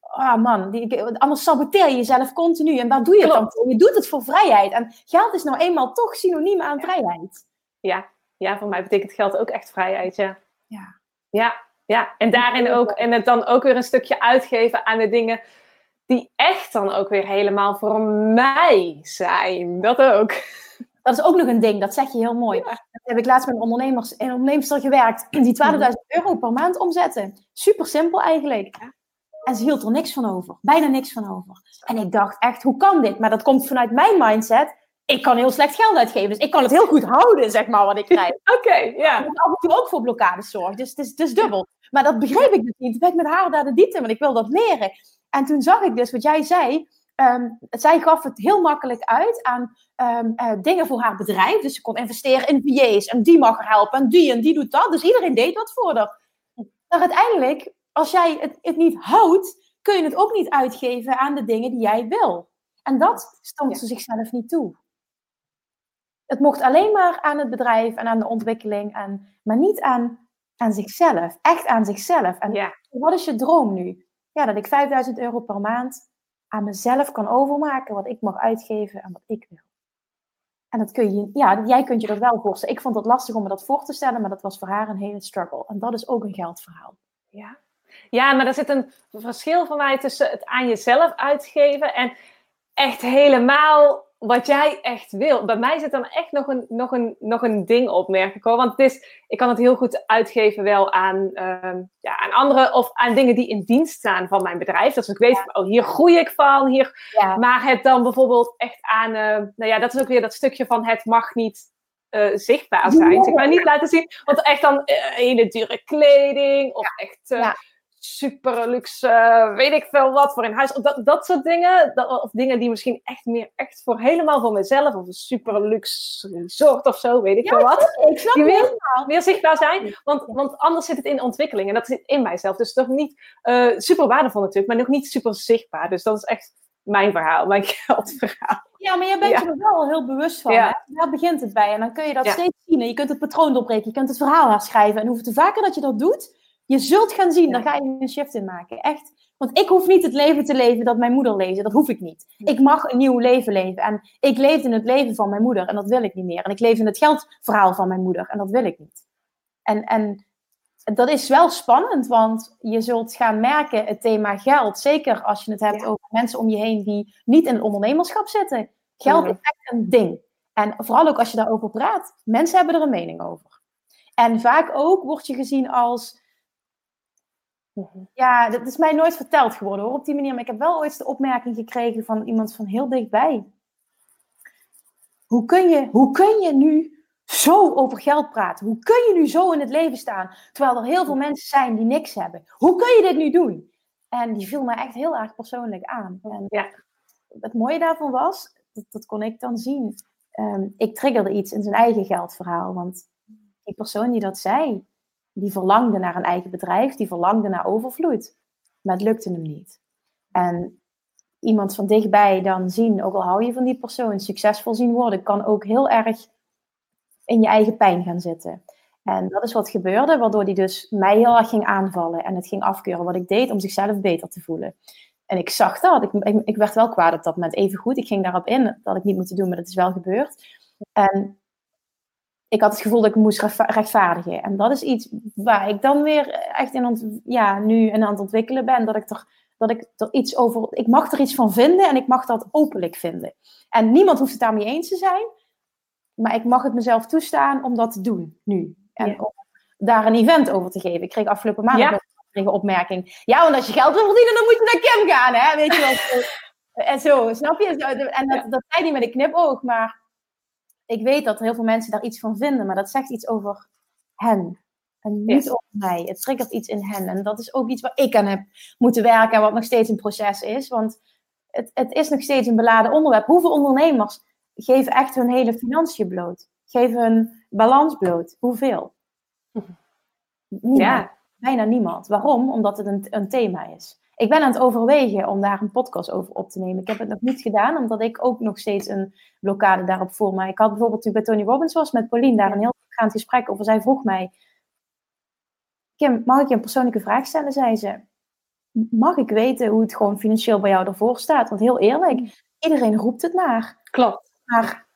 ah man, die, anders saboteer je jezelf continu. En waar doe je het dan Klopt. voor? Je doet het voor vrijheid. En geld is nou eenmaal toch synoniem aan vrijheid. Ja. ja, voor mij betekent geld ook echt vrijheid, ja. Ja. Ja, ja. En daarin ook, en het dan ook weer een stukje uitgeven aan de dingen die echt dan ook weer helemaal voor mij zijn. Dat ook. Dat is ook nog een ding, dat zeg je heel mooi. Dat heb ik laatst met een ondernemers, een onderneemster gewerkt die 12.000 euro per maand omzetten. Super simpel eigenlijk. En ze hield er niks van over. Bijna niks van over. En ik dacht echt, hoe kan dit? Maar dat komt vanuit mijn mindset. Ik kan heel slecht geld uitgeven. Dus ik kan het heel goed houden, zeg maar, wat ik krijg. Oké, ja. Dat af en toe ook voor blokkades zorgt. Dus het is, het is dubbel. Maar dat begreep ik dus niet. Toen ben ik met haar naar de diepte, want ik wil dat leren. En toen zag ik dus wat jij zei. Ehm, zij gaf het heel makkelijk uit aan ehm, eh, dingen voor haar bedrijf. Dus ze kon investeren in VA's en die mag haar helpen en die en die doet dat. Dus iedereen deed wat voor haar. Maar uiteindelijk, als jij het, het niet houdt, kun je het ook niet uitgeven aan de dingen die jij wil. En dat stond ze zichzelf niet toe. Het mocht alleen maar aan het bedrijf en aan de ontwikkeling, en, maar niet aan, aan zichzelf. Echt aan zichzelf. En Ja. wat is je droom nu? Ja, dat ik 5000 euro per maand aan mezelf kan overmaken wat ik mag uitgeven en wat ik wil. En dat kun je, ja, jij kunt je dat wel voorstellen. Ik vond het lastig om me dat voor te stellen, maar dat was voor haar een hele struggle. En dat is ook een geldverhaal. Ja. ja, maar er zit een verschil voor mij tussen het aan jezelf uitgeven en echt helemaal wat jij echt wil. Bij mij zit dan echt nog een, nog een, nog een ding op, merk ik hoor. Want het is, ik kan het heel goed uitgeven wel aan, ehm, ja, aan anderen of aan dingen die in dienst staan van mijn bedrijf. Dat ik weet, oh, hier groei ik van. Hier, ja. Maar het dan bijvoorbeeld echt aan, uh, nou ja, dat is ook weer dat stukje van het mag niet uh, zichtbaar zijn. Zeg maar niet laten zien, want echt dan uh, hele dure kleding of echt ja super luxe, weet ik veel wat voor in huis. Dat, dat soort dingen. Dat, of dingen die misschien echt meer echt voor helemaal voor mezelf. Of een super luxe resort of zo, weet ik veel wat. Ik snap die meer, meer zichtbaar zijn. Want, want anders zit het in ontwikkeling. En dat zit in mijzelf. Dus toch niet uh, super waardevol natuurlijk, maar nog niet super zichtbaar. Dus dat is echt mijn verhaal, mijn geldverhaal. Ja, maar jij bent ja. er wel heel bewust van. Ja. Daar begint het bij. En dan kun je dat steeds zien. En je kunt het patroon doorbreken. Je kunt het verhaal herschrijven. En hoeveel te vaker dat je dat doet, je zult gaan zien, daar ga je een shift in maken. Echt. Want ik hoef niet het leven te leven dat mijn moeder leefde. Dat hoef ik niet. Ik mag een nieuw leven leven. En ik leefde in het leven van mijn moeder. En dat wil ik niet meer. En ik leef in het geldverhaal van mijn moeder. En dat wil ik niet. En, en dat is wel spannend. Want je zult gaan merken, het thema geld. Zeker als je het hebt over mensen om je heen die niet in het ondernemerschap zitten. Geld is echt een ding. En vooral ook als je daarover praat. Mensen hebben er een mening over. En vaak ook word je gezien als Mhm. Ja, dat is mij nooit verteld geworden hoor, op die manier. Maar ik heb wel ooit de opmerking gekregen van iemand van heel dichtbij. Hoe kun je, hoe kun je nu zo over geld praten? Hoe kun je nu zo in het leven staan? Terwijl er heel veel mensen zijn die niks hebben. Hoe kun je dit nu doen? En die viel mij echt heel erg persoonlijk aan. En ja. Het mooie daarvan was, dat, dat kon ik dan zien. Ehm, ik triggerde iets in zijn eigen geldverhaal. Want die persoon die dat zei, die verlangde naar een eigen bedrijf, die verlangde naar overvloed. Maar het lukte hem niet. En iemand van dichtbij dan zien, ook al hou je van die persoon, succesvol zien worden, kan ook heel erg in je eigen pijn gaan zitten. En dat is wat gebeurde, waardoor hij dus mij heel erg ging aanvallen en het ging afkeuren wat ik deed om zichzelf beter te voelen. En ik zag dat, ik, ik, ik werd wel kwaad op dat moment, even goed. Ik ging daarop in, dat ik niet moeten doen, maar dat is wel gebeurd. En ik had het gevoel dat ik moest rechtvaardigen. En dat is iets waar ik dan weer echt in ja, nu in aan het ontwikkelen ben. Dat ik, er, dat ik er iets over. Ik mag er iets van vinden en ik mag dat openlijk vinden. En niemand hoeft het daarmee eens te zijn. Maar ik mag het mezelf toestaan om dat te doen nu. En om daar een event over te geven. Ik kreeg afgelopen maand een opmerking. Ja, want als je geld wil verdienen, dan moet je naar Kim gaan, hè? Weet je wel. en zo, snap je? En dat, dat zei hij met een knipoog, maar ik weet dat heel veel mensen daar iets van vinden, maar dat zegt iets over hen. En niet over mij. Het triggert iets in hen. En dat is ook iets waar ik aan heb moeten werken en wat nog steeds een proces is. Want het, het is nog steeds een beladen onderwerp. Hoeveel ondernemers geven echt hun hele financiën bloot? Geven hun balans bloot? Hoeveel? Niemand. Ja. Bijna niemand. Waarom? Omdat het een, een thema is ik ben aan het overwegen om daar een podcast over op te nemen. Ik heb het nog niet gedaan, omdat ik ook nog steeds een blokkade daarop voel. Maar ik had bijvoorbeeld toen bij Tony Robbins was met Pauline daar een heel gaand gesprek over. Zij vroeg mij, Kim, mag ik je een persoonlijke vraag stellen? Zei ze, mag ik weten hoe het gewoon financieel bij jou ervoor staat? Want heel eerlijk, iedereen roept het maar. Klopt. Maar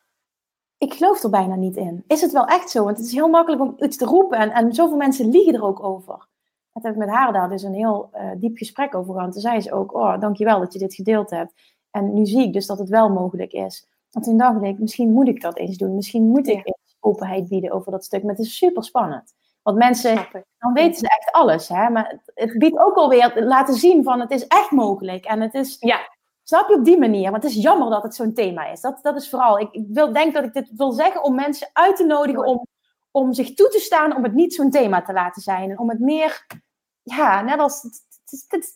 ik geloof er bijna niet in. Is het wel echt zo? Want het is heel makkelijk om iets te roepen en, en zoveel mensen liegen er ook over. Het heb ik met haar daar dus een heel uh, diep gesprek over gehad. Toen zei ze ook, oh, dankjewel dat je dit gedeeld hebt. En nu zie ik dus dat het wel mogelijk is. Want toen dacht ik, misschien moet ik dat eens doen. Misschien moet ik eens openheid bieden over dat stuk. Maar het is super spannend. Want mensen, dan weten ze echt alles. Hè? Maar het biedt ook alweer laten zien van het is echt mogelijk. En het is, ja. snap je op die manier? Want het is jammer dat het zo'n thema is. Dat, dat is vooral, ik, ik wil, denk dat ik dit wil zeggen om mensen uit te nodigen om, om zich toe te staan om het niet zo'n thema te laten zijn. En om het meer ja, net als.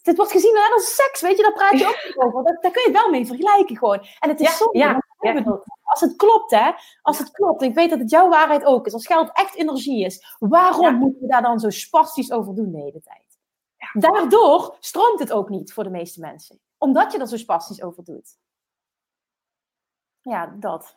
Dit, wordt gezien net als seks, weet je, daar praat je ook over. Daar, daar kun je wel mee vergelijken gewoon. En het is ja, zonde, ja, ja. als het klopt, hè, als het klopt, ik weet dat het jouw waarheid ook is, als geld echt energie is, waarom moeten we daar dan zo spastisch over doen de hele tijd? Daardoor stroomt het ook niet voor de meeste mensen, omdat je er zo spastisch over doet. Ja, dat.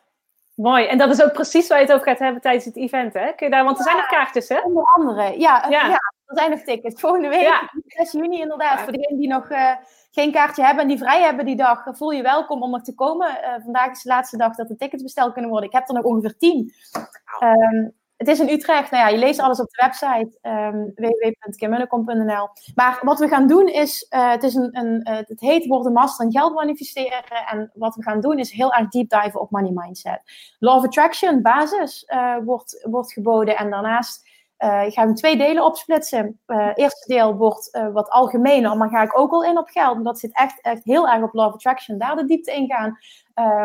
Mooi. En dat is ook precies waar je het over gaat hebben tijdens het event, hè? Kun je daar, want er zijn nog kaartjes, hè? Onder andere, ja. ja. Er zijn nog tickets. Volgende week, ja. 6 juni inderdaad. Voor degenen die nog uh, geen kaartje hebben en die vrij hebben die dag, voel je welkom om er te komen. Uh, vandaag is de laatste dag dat de tickets besteld kunnen worden. Ik heb er nog ongeveer 10. Um, het is in Utrecht. Nou ja, je leest alles op de website um, www.kimmunnekom.nl. Maar wat we gaan doen is, uh, het, is een, een, uh, het heet Worden Master in Geld Manifesteren. En wat we gaan doen is heel erg deep dive op money mindset. Law of Attraction, basis, uh, wordt, wordt geboden. En daarnaast uh, gaan we twee delen opsplitsen. Uh, eerste deel wordt uh, wat algemener, maar ga ik ook al in op geld. Dat zit echt, echt heel erg op of Attraction. Daar de diepte in gaan.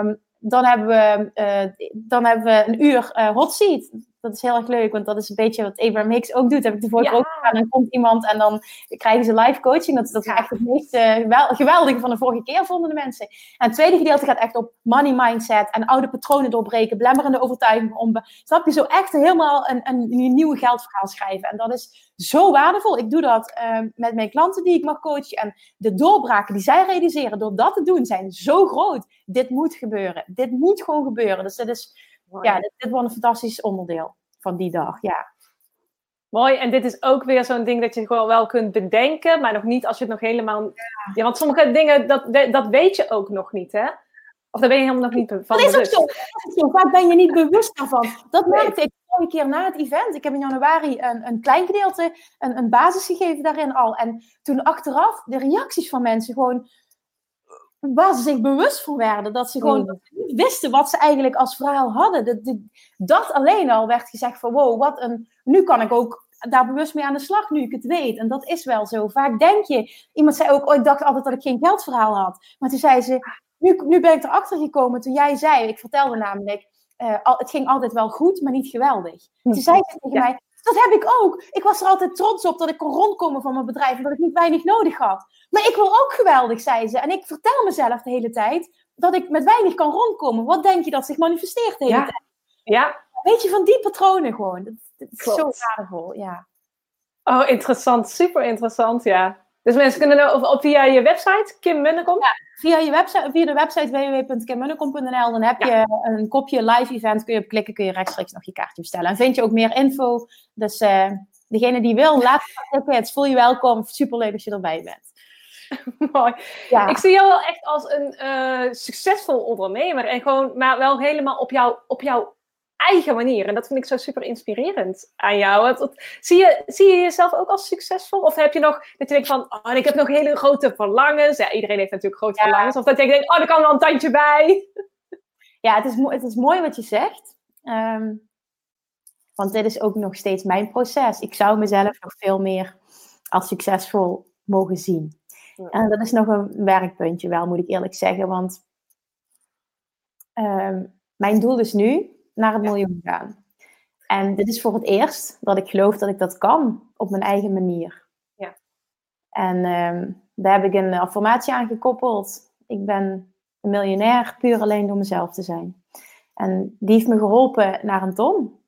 Um, dan, hebben we, dan hebben we een uur hot seat dat is heel erg leuk, want dat is een beetje wat Abraham Hicks ook doet. Heb ik de vorige ja. ook gedaan. Dan komt iemand en dan krijgen ze live coaching. Dat, dat is echt het meest uh, geweldige van de vorige keer, vonden de mensen. En het tweede gedeelte gaat echt op money mindset en oude patronen doorbreken, blemmerende overtuigingen om. Snap je, zo echt helemaal een, een, een nieuwe geldverhaal schrijven. En dat is zo waardevol. Ik doe dat uh, met mijn klanten die ik mag coachen. En de doorbraken die zij realiseren door dat te doen zijn zo groot. Dit moet gebeuren. Dit moet gewoon gebeuren. Dus dat is ja, dit, dit wordt een fantastisch onderdeel van die dag. Ja. Mooi, en dit is ook weer zo'n ding dat je gewoon wel kunt bedenken, maar nog niet als je het nog helemaal. Ja, ja want sommige dingen, dat, dat weet je ook nog niet, hè? Of daar ben je helemaal nog niet van dat is ook zo. zo. Vaak ben je niet bewust daarvan. Dat merkte ik een keer na het event. Ik heb in januari een, een klein gedeelte, een, een basis gegeven daarin al. En toen achteraf de reacties van mensen gewoon waar ze zich bewust van werden. Dat ze gewoon mm. niet wisten wat ze eigenlijk als verhaal hadden. Dat, dat, alleen al werd gezegd van wow, wat een... Nu kan ik ook daar bewust mee aan de slag, nu ik het weet. En dat is wel zo. Vaak denk je... Iemand zei ook, oh, ik dacht altijd dat ik geen geldverhaal had. Maar toen zei ze, nu, nu ben ik erachter gekomen toen jij zei... Ik vertelde namelijk, uh, het ging altijd wel goed, maar niet geweldig. Toen zei ze tegen mij, dat heb ik ook. Ik was er altijd trots op dat ik kon rondkomen van mijn bedrijf en dat ik niet weinig nodig had. Maar ik wil ook geweldig, zei ze. En ik vertel mezelf de hele tijd dat ik met weinig kan rondkomen. Wat denk je dat zich manifesteert de hele ja. tijd? Ja. Weet je, van die patronen gewoon. Dat, dat is zo waardevol, ja. Oh, interessant. Super interessant, ja. Dus mensen kunnen nou, of, via je website, Kim Munnekom? Ja, via, je website, via de website www.kimmunnekom.nl. Dan heb je een kopje live event. Kun je op klikken, kun je rechtstreeks nog je kaartje bestellen. En vind je ook meer info. Dus uh, degene die wil, laat het Het voel je welkom. Superleuk als je erbij bent. Mooi. Ja. Ik zie jou wel echt als een uh, succesvol ondernemer. En gewoon, maar wel helemaal op, jou, op jouw eigen manier. En dat vind ik zo super inspirerend aan jou. Zie, je, zie je jezelf ook als succesvol? Of heb je nog dat je denkt van, oh, ik heb nog hele grote verlangens. Ja, iedereen heeft natuurlijk grote ja. verlangens. Of dat je denkt, oh, er kan wel een tandje bij. Ja, het is, het is mooi wat je zegt. Um, want dit is ook nog steeds mijn proces. Ik zou mezelf nog veel meer als succesvol mogen zien. En dat is nog een werkpuntje wel, moet ik eerlijk zeggen. Want um, mijn doel is nu naar het miljoen gaan. En dit is voor het eerst dat ik geloof dat ik dat kan op mijn eigen manier. Ja. En um, daar heb ik een affirmatie aan gekoppeld. Ik ben een miljonair puur alleen door mezelf te zijn. En die heeft me geholpen naar een ton.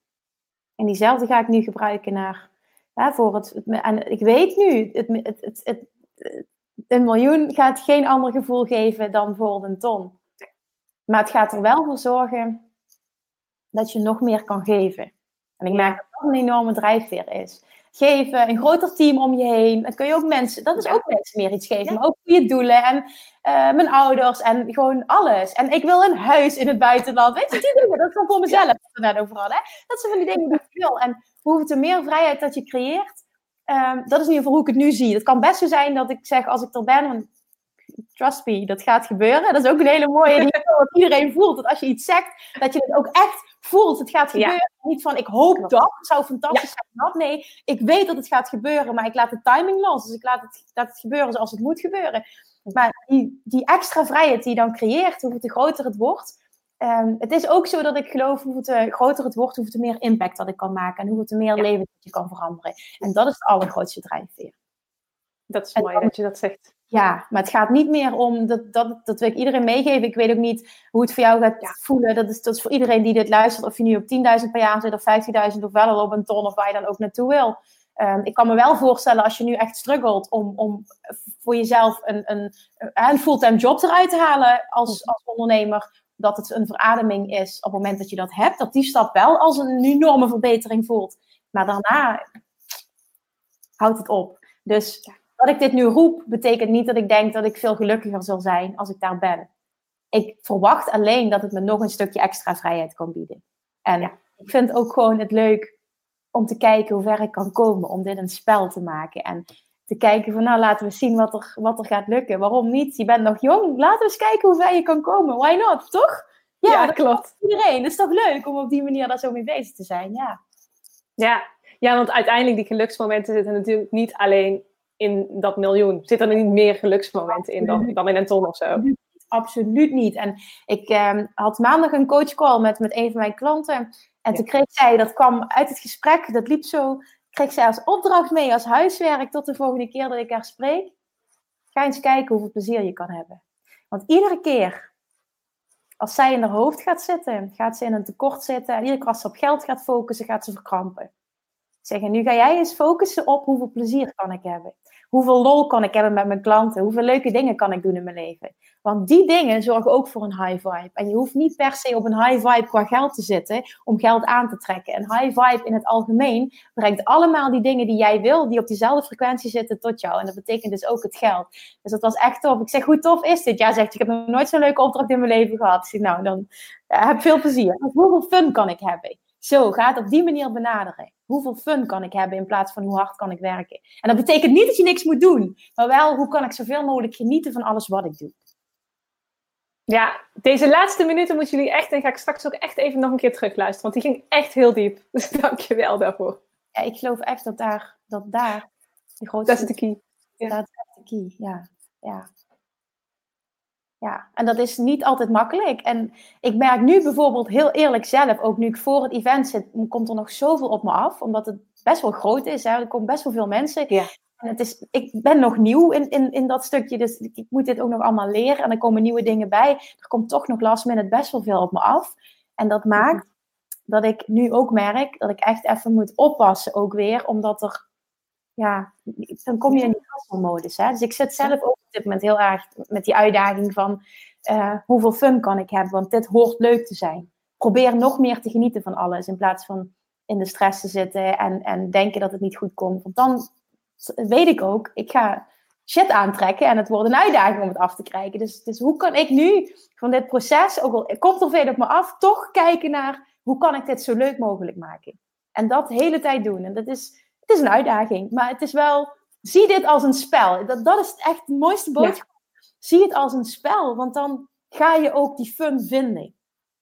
En diezelfde ga ik nu gebruiken naar, ja, voor het, het, En ik weet nu, het, het, het, een miljoen gaat geen ander gevoel geven dan bijvoorbeeld een ton. Maar het gaat er wel voor zorgen dat je nog meer kan geven. En ik merk dat dat een enorme drijfveer is. Geven, een groter team om je heen. Dat kun je ook mensen, dat is ook mensen meer iets geven. Maar ook goede doelen en uh, mijn ouders en gewoon alles. En ik wil een huis in het buitenland. Weet je, die dingen, dat is gewoon voor mezelf. We net over hadden. Hè? Dat zijn van die dingen die ik wil. En hoeveel meer vrijheid dat je creëert, Um, dat is in ieder geval hoe ik het nu zie. Het kan best zo zijn dat ik zeg als ik er ben, trust me, dat gaat gebeuren. Dat is ook een hele mooie die iedereen voelt. Dat als je iets zegt, dat je het ook echt voelt. Het gaat gebeuren. Ja. Niet van ik hoop dat, het zou fantastisch ja. zijn dat. Nee, ik weet dat het gaat gebeuren, maar ik laat de timing los. Dus ik laat het, laat het gebeuren zoals het moet gebeuren. Maar die, die extra vrijheid die je dan creëert, te groter het wordt, Um, het is ook zo dat ik geloof, hoe te groter het wordt, te meer impact dat ik kan maken. En hoeveel te meer ja. leven dat je kan veranderen. En dat is het allergrootste drijfveer. Dat is mooi dat je dat zegt. Ja, maar het gaat niet meer om, dat, dat, dat wil ik iedereen meegeven. Ik weet ook niet hoe het voor jou gaat ja. voelen. Dat is, dat is voor iedereen die dit luistert, of je nu op 10.000 per jaar zit, of 15.000, of wel al op een ton, of waar je dan ook naartoe wil. Um, ik kan me wel voorstellen als je nu echt struggelt om, om voor jezelf een, een, een fulltime job eruit te halen als, als ondernemer dat het een verademing is op het moment dat je dat hebt, dat die stap wel als een enorme verbetering voelt. Maar daarna houdt het op. Dus dat ik dit nu roep, betekent niet dat ik denk dat ik veel gelukkiger zal zijn als ik daar ben. Ik verwacht alleen dat het me nog een stukje extra vrijheid kan bieden. En ik vind ook gewoon het leuk om te kijken hoe ver ik kan komen. Om dit een spel te maken. En te kijken van nou laten we zien wat er, wat er gaat lukken. Waarom niet? Je bent nog jong. Laten we eens kijken hoe ver je kan komen. Why not? Toch? Ja, dat klopt. Iedereen. Het is toch leuk om op die manier daar zo mee bezig te zijn. Ja. Ja, ja want uiteindelijk die geluksmomenten zitten natuurlijk niet alleen in dat miljoen. Zitten er niet meer geluksmomenten in dan, dan in een ton of zo? Absoluut niet. En ik eh, had maandag een coachcall met, met een van mijn klanten. En toen kreeg zij, dat kwam uit het gesprek, dat liep zo, kreeg zij als opdracht mee, als huiswerk, tot de volgende keer dat ik haar spreek. Ga eens kijken hoeveel plezier je kan hebben. Want iedere keer als zij in haar hoofd gaat zitten, gaat ze in een tekort zitten. En iedere keer als ze op geld gaat focussen, gaat ze verkrampen. Zeggen, nu ga jij eens focussen op hoeveel plezier kan ik hebben. Hoeveel lol kan ik hebben met mijn klanten? Hoeveel leuke dingen kan ik doen in mijn leven? Want die dingen zorgen ook voor een high vibe. En je hoeft niet per se op een high vibe qua geld te zitten om geld aan te trekken. Een high vibe in het algemeen brengt allemaal die dingen die jij wil, die op diezelfde frequentie zitten, tot jou. En dat betekent dus ook het geld. Dus dat was echt tof. Ik zeg, hoe tof is dit? Ja, zegt, ik heb nog nooit zo'n leuke opdracht in mijn leven gehad. Zeg, nou, dan ja, heb veel plezier. Hoeveel fun kan ik hebben? Zo, ga het op die manier benaderen. Hoeveel fun kan ik hebben in plaats van hoe hard kan ik werken? En dat betekent niet dat je niks moet doen, maar wel hoe kan ik zoveel mogelijk genieten van alles wat ik doe. Ja, deze laatste minuten moeten jullie echt, en ga ik straks ook echt even nog een keer terugluisteren, want die ging echt heel diep. Dus dank je wel daarvoor. Ja, ik geloof echt dat daar, dat daar de grootste... Dat is de key. Ja. Dat is echt de key, ja. ja. Ja, en dat is niet altijd makkelijk. En ik merk nu bijvoorbeeld heel eerlijk zelf, ook nu ik voor het event zit, komt er nog zoveel op me af. Omdat het best wel groot is. Hè? Er komen best wel veel mensen. Ja. En het is, ik ben nog nieuw in, in, in dat stukje, dus ik moet dit ook nog allemaal leren. En er komen nieuwe dingen bij. Er komt toch nog last minute best wel veel op me af. En dat maakt dat ik nu ook merk dat ik echt even moet oppassen ook weer. Omdat er, ja, dan kom je in die hustle-modus. Dus ik zit zelf ook op dit moment heel erg met die uitdaging van... Uh, hoeveel fun kan ik hebben? Want dit hoort leuk te zijn. Probeer nog meer te genieten van alles. In plaats van in de stress te zitten en, en denken dat het niet goed komt. Want dan weet ik ook, ik ga shit aantrekken en het wordt een uitdaging om het af te krijgen. Dus, dus hoe kan ik nu van dit proces, ook al komt er veel op me af, toch kijken naar hoe kan ik dit zo leuk mogelijk maken? En dat de hele tijd doen. En dat is, het is een uitdaging, maar het is wel, zie dit als een spel. Dat, dat is echt de mooiste boodschap. Zie het als een spel, want dan ga je ook die fun vinden.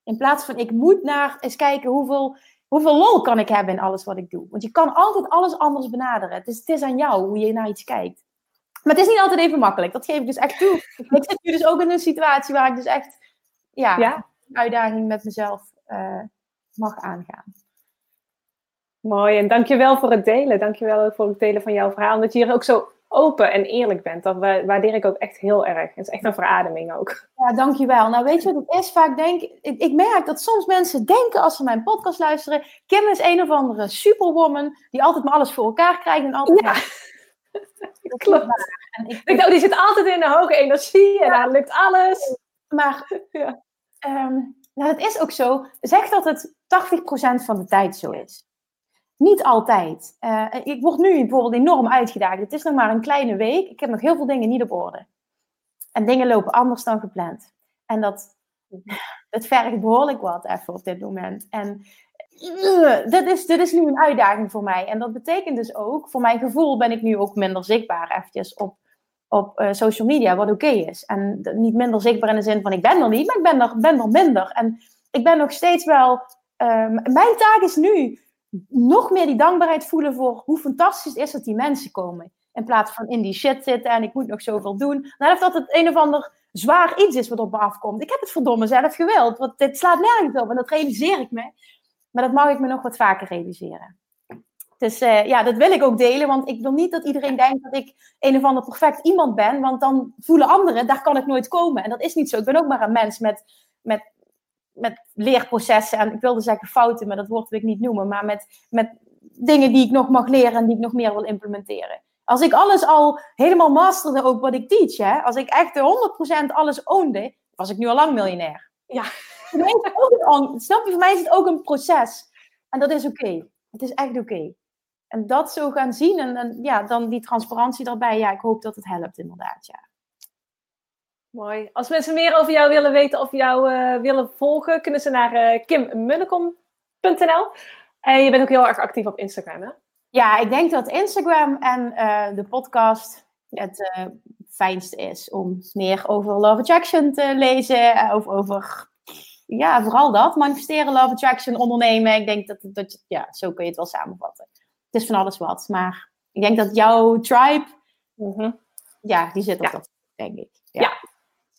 In plaats van ik moet naar eens kijken hoeveel Hoeveel lol kan ik hebben in alles wat ik doe? Want je kan altijd alles anders benaderen. Het is, het is aan jou hoe je naar iets kijkt. Maar het is niet altijd even makkelijk. Dat geef ik dus echt toe. ik zit nu dus ook in een situatie waar ik dus echt ja, uitdaging met mezelf eh, mag aangaan. Mooi, en dankjewel voor het delen. Dankjewel ook voor het delen van jouw verhaal. Dat je hier ook zo open en eerlijk bent. Dat wa- waardeer ik ook echt heel erg. Het is echt een verademing ook. Ja, dankjewel. Nou, weet je wat het is? Vaak denk ik, ik merk dat soms mensen denken als ze mijn podcast luisteren, Kim is een of andere superwoman die altijd maar alles voor elkaar krijgt en altijd Ja. maar- Dat Klopt. En ik, Ik denk, oh, die zit altijd in een hoge energie en daar lukt alles. maar Ja. ehm, nou, het is ook zo. Zeg dat het 80% van de tijd zo is. Niet altijd. Eh, ik word nu bijvoorbeeld enorm uitgedaagd. Het is nog maar een kleine week. Ik heb nog heel veel dingen niet op orde. En dingen lopen anders dan gepland. En dat, dat vergt behoorlijk wat even op dit moment. En uh, dit, is, dit is nu een uitdaging voor mij. En dat betekent dus ook, voor mijn gevoel ben ik nu ook minder zichtbaar eventjes op, op eh, social media, wat oké is. En niet minder zichtbaar in de zin van ik ben er niet, maar ik ben er, ben er minder. En ik ben nog steeds wel... ehm, mijn taak is nu nog meer die dankbaarheid voelen voor hoe fantastisch het is dat die mensen komen. In plaats van in die shit zitten en ik moet nog zoveel doen. Nou, of dat het een of ander zwaar iets is wat op me afkomt. Ik heb het verdomme zelf gewild, want dit slaat nergens op en dat realiseer ik me. Maar dat mag ik me nog wat vaker realiseren. Dus eh, ja, dat wil ik ook delen, want ik wil niet dat iedereen denkt dat ik een of ander perfect iemand ben, want dan voelen anderen, daar kan ik nooit komen. En dat is niet zo. Ik ben ook maar een mens met, met, met leerprocessen en ik wilde zeggen fouten, maar dat woord wil ik niet noemen, maar met, met dingen die ik nog mag leren en die ik nog meer wil implementeren. Als ik alles al helemaal masterde, ook wat ik teach, hè? als ik echt 100% alles ownde, was ik nu al lang miljonair. Ja. Voor mij is het ook een an- snap je, voor mij is het ook een proces. En dat is oké. Het is echt oké. En dat zo gaan zien en, en ja, dan die transparantie daarbij. Ja, ik hoop dat het helpt inderdaad, ja. Mooi. Als mensen meer over jou willen weten of jou eh, willen volgen, kunnen ze naar eh, Kim Munnekom En je bent ook heel erg actief op Instagram, hè? Ja, ik denk dat Instagram en uh, de podcast het uh, fijnste is om meer over Love Attraction te lezen. Of over, ja, vooral dat. Manifesteren, Love Attraction, ondernemen. Ik denk dat, dat ja, zo kun je het wel samenvatten. Het is van alles wat. Maar ik denk dat jouw tribe, mm -hmm. ja, die zit op ja. dat, denk ik.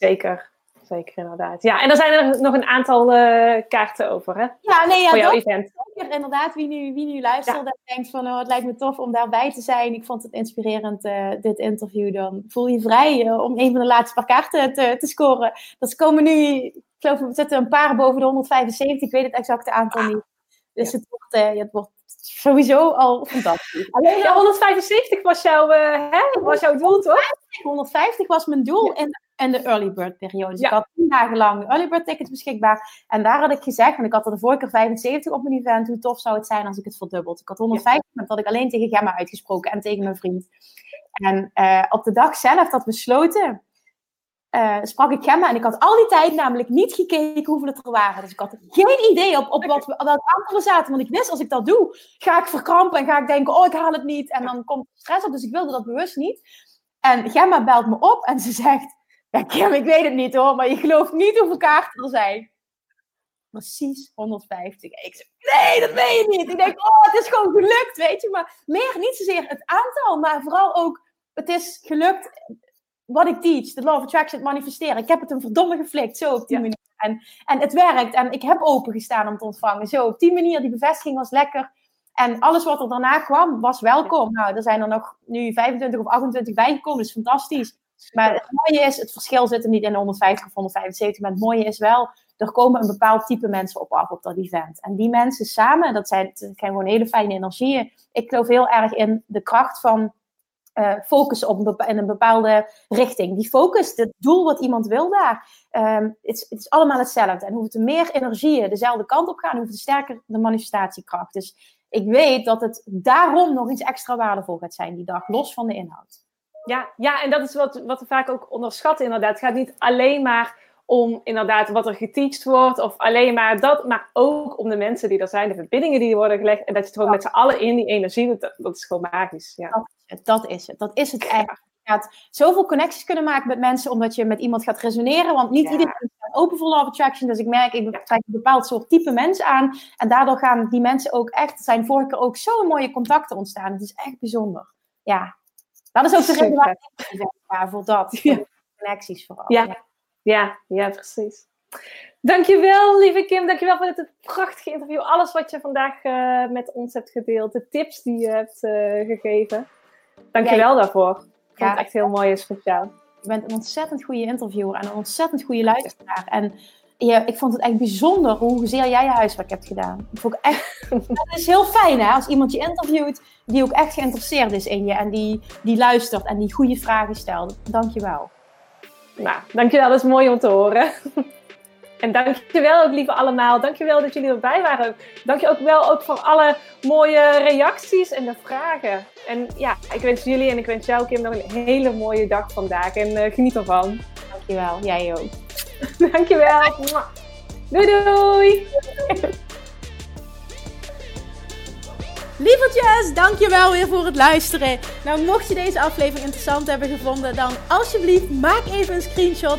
Zeker. Zeker, inderdaad. Ja, en er zijn er nog een aantal uh, kaarten over, hè? Ja, nee, ja, voor jouw event. Zeker, inderdaad. Wie nu, wie nu luistert ja. en denkt van, oh, het lijkt me tof om daarbij te zijn. Ik vond het inspirerend, uh, dit interview. Dan voel je vrij uh, om een van de laatste paar kaarten te, te scoren. Dat komen nu, ik geloof, we zitten een paar boven de 175. Ik weet het exacte aantal niet. Dus het wordt, het wordt sowieso al fantastisch. Alleen ja, 175 was, jouw, hè, was jouw doel, toch? 150 was mijn doel. En en de early bird periode. Dus ik had tien dagen lang early bird tickets beschikbaar. En daar had ik gezegd, want ik had er de vorige keer 75 op mijn event, hoe tof zou het zijn als ik het verdubbeld. Ik had 150, maar dat had ik alleen tegen Gemma uitgesproken en tegen mijn vriend. En uh, op de dag zelf dat we sloten, uh, sprak ik Gemma en ik had al die tijd namelijk niet gekeken hoeveel het er waren. Dus ik had geen idee op, op wat we, welk aantal we zaten. Want ik wist, als ik dat doe, ga ik verkrampen en ga ik denken, oh, ik haal het niet. En dan komt stress op, dus ik wilde dat bewust niet. En Gemma belt me op en ze zegt, ja, Kim, ik weet het niet hoor, maar je gelooft niet hoeveel kaarten er zijn. Precies 150. Ik zeg, nee, dat weet je niet. Ik denk, oh, het is gewoon gelukt, weet je. Maar meer, niet zozeer het aantal, maar vooral ook, het is gelukt wat ik teach. De Law of Attraction, het manifesteren. Ik heb het een verdomme geflikt, zo op die manier. En, en het werkt. En ik heb open gestaan om te ontvangen. Zo, op die manier, die bevestiging was lekker. En alles wat er daarna kwam, was welkom. Nou, er zijn er nog nu 25 of 28 bijgekomen. Dat is fantastisch. Maar het mooie is, het verschil zit er niet in de 150 of 175. Maar het mooie is wel, er komen een bepaald type mensen op af op dat event. En die mensen samen, dat zijn, dat zijn gewoon hele fijne energieën. Ik geloof heel erg in de kracht van uh, focus op een in een bepaalde richting. Die focus, het doel wat iemand wil daar, um, het, het, is allemaal hetzelfde. En hoeveel meer energieën dezelfde kant op gaan, hoeveel sterker de manifestatiekracht. Dus ik weet dat het daarom nog iets extra waardevol gaat zijn die dag, los van de inhoud. Ja, ja, en dat is wat, wat we vaak ook onderschatten inderdaad. Het gaat niet alleen maar om inderdaad wat er geteacht wordt of alleen maar dat, maar ook om de mensen die er zijn, de verbindingen die worden gelegd en dat je het gewoon met z'n allen in die energie, dat, dat is gewoon magisch. Ja. Dat, is het, dat is het. Dat is het echt. Je gaat zoveel connecties kunnen maken met mensen omdat je met iemand gaat resoneren, want niet iedereen open voor love attraction, dus ik merk, ik trek een bepaald soort type mensen aan en daardoor gaan die mensen ook echt, zijn vorige keer ook zo'n mooie contacten ontstaan. Het is echt bijzonder. Ja, dat is ook de reden waarom ik ga voor dat. Voor connecties vooral. Ja. ja, ja, precies. Dankjewel, lieve Kim. Dankjewel voor dit prachtige interview. Alles wat je vandaag uh, met ons hebt gedeeld. De tips die je hebt uh, gegeven. Dankjewel ja, daarvoor. Ik ja, vond het echt heel mooi en speciaal. Je bent een ontzettend goede interviewer en een ontzettend goede luisteraar. En ja, ik vond het echt bijzonder hoezeer jij je huiswerk hebt gedaan. Ik vond echt, dat is heel fijn hè, als iemand je interviewt die ook echt geïnteresseerd is in je en die, die luistert en die goede vragen stelt. Dankjewel. Nou, dankjewel. Dat is mooi om te horen. En dankjewel ook, lieve allemaal. Dankjewel dat jullie erbij waren. Dank je ook wel ook voor alle mooie reacties en de vragen. En ja, ik wens jullie en ik wens jou, Kim, nog een hele mooie dag vandaag. En uh, geniet ervan. Dankjewel. Jij ook. Dankjewel. Doei doei. Lievertjes, dankjewel weer voor het luisteren. Nou, mocht je deze aflevering interessant hebben gevonden, dan alsjeblieft maak even een screenshot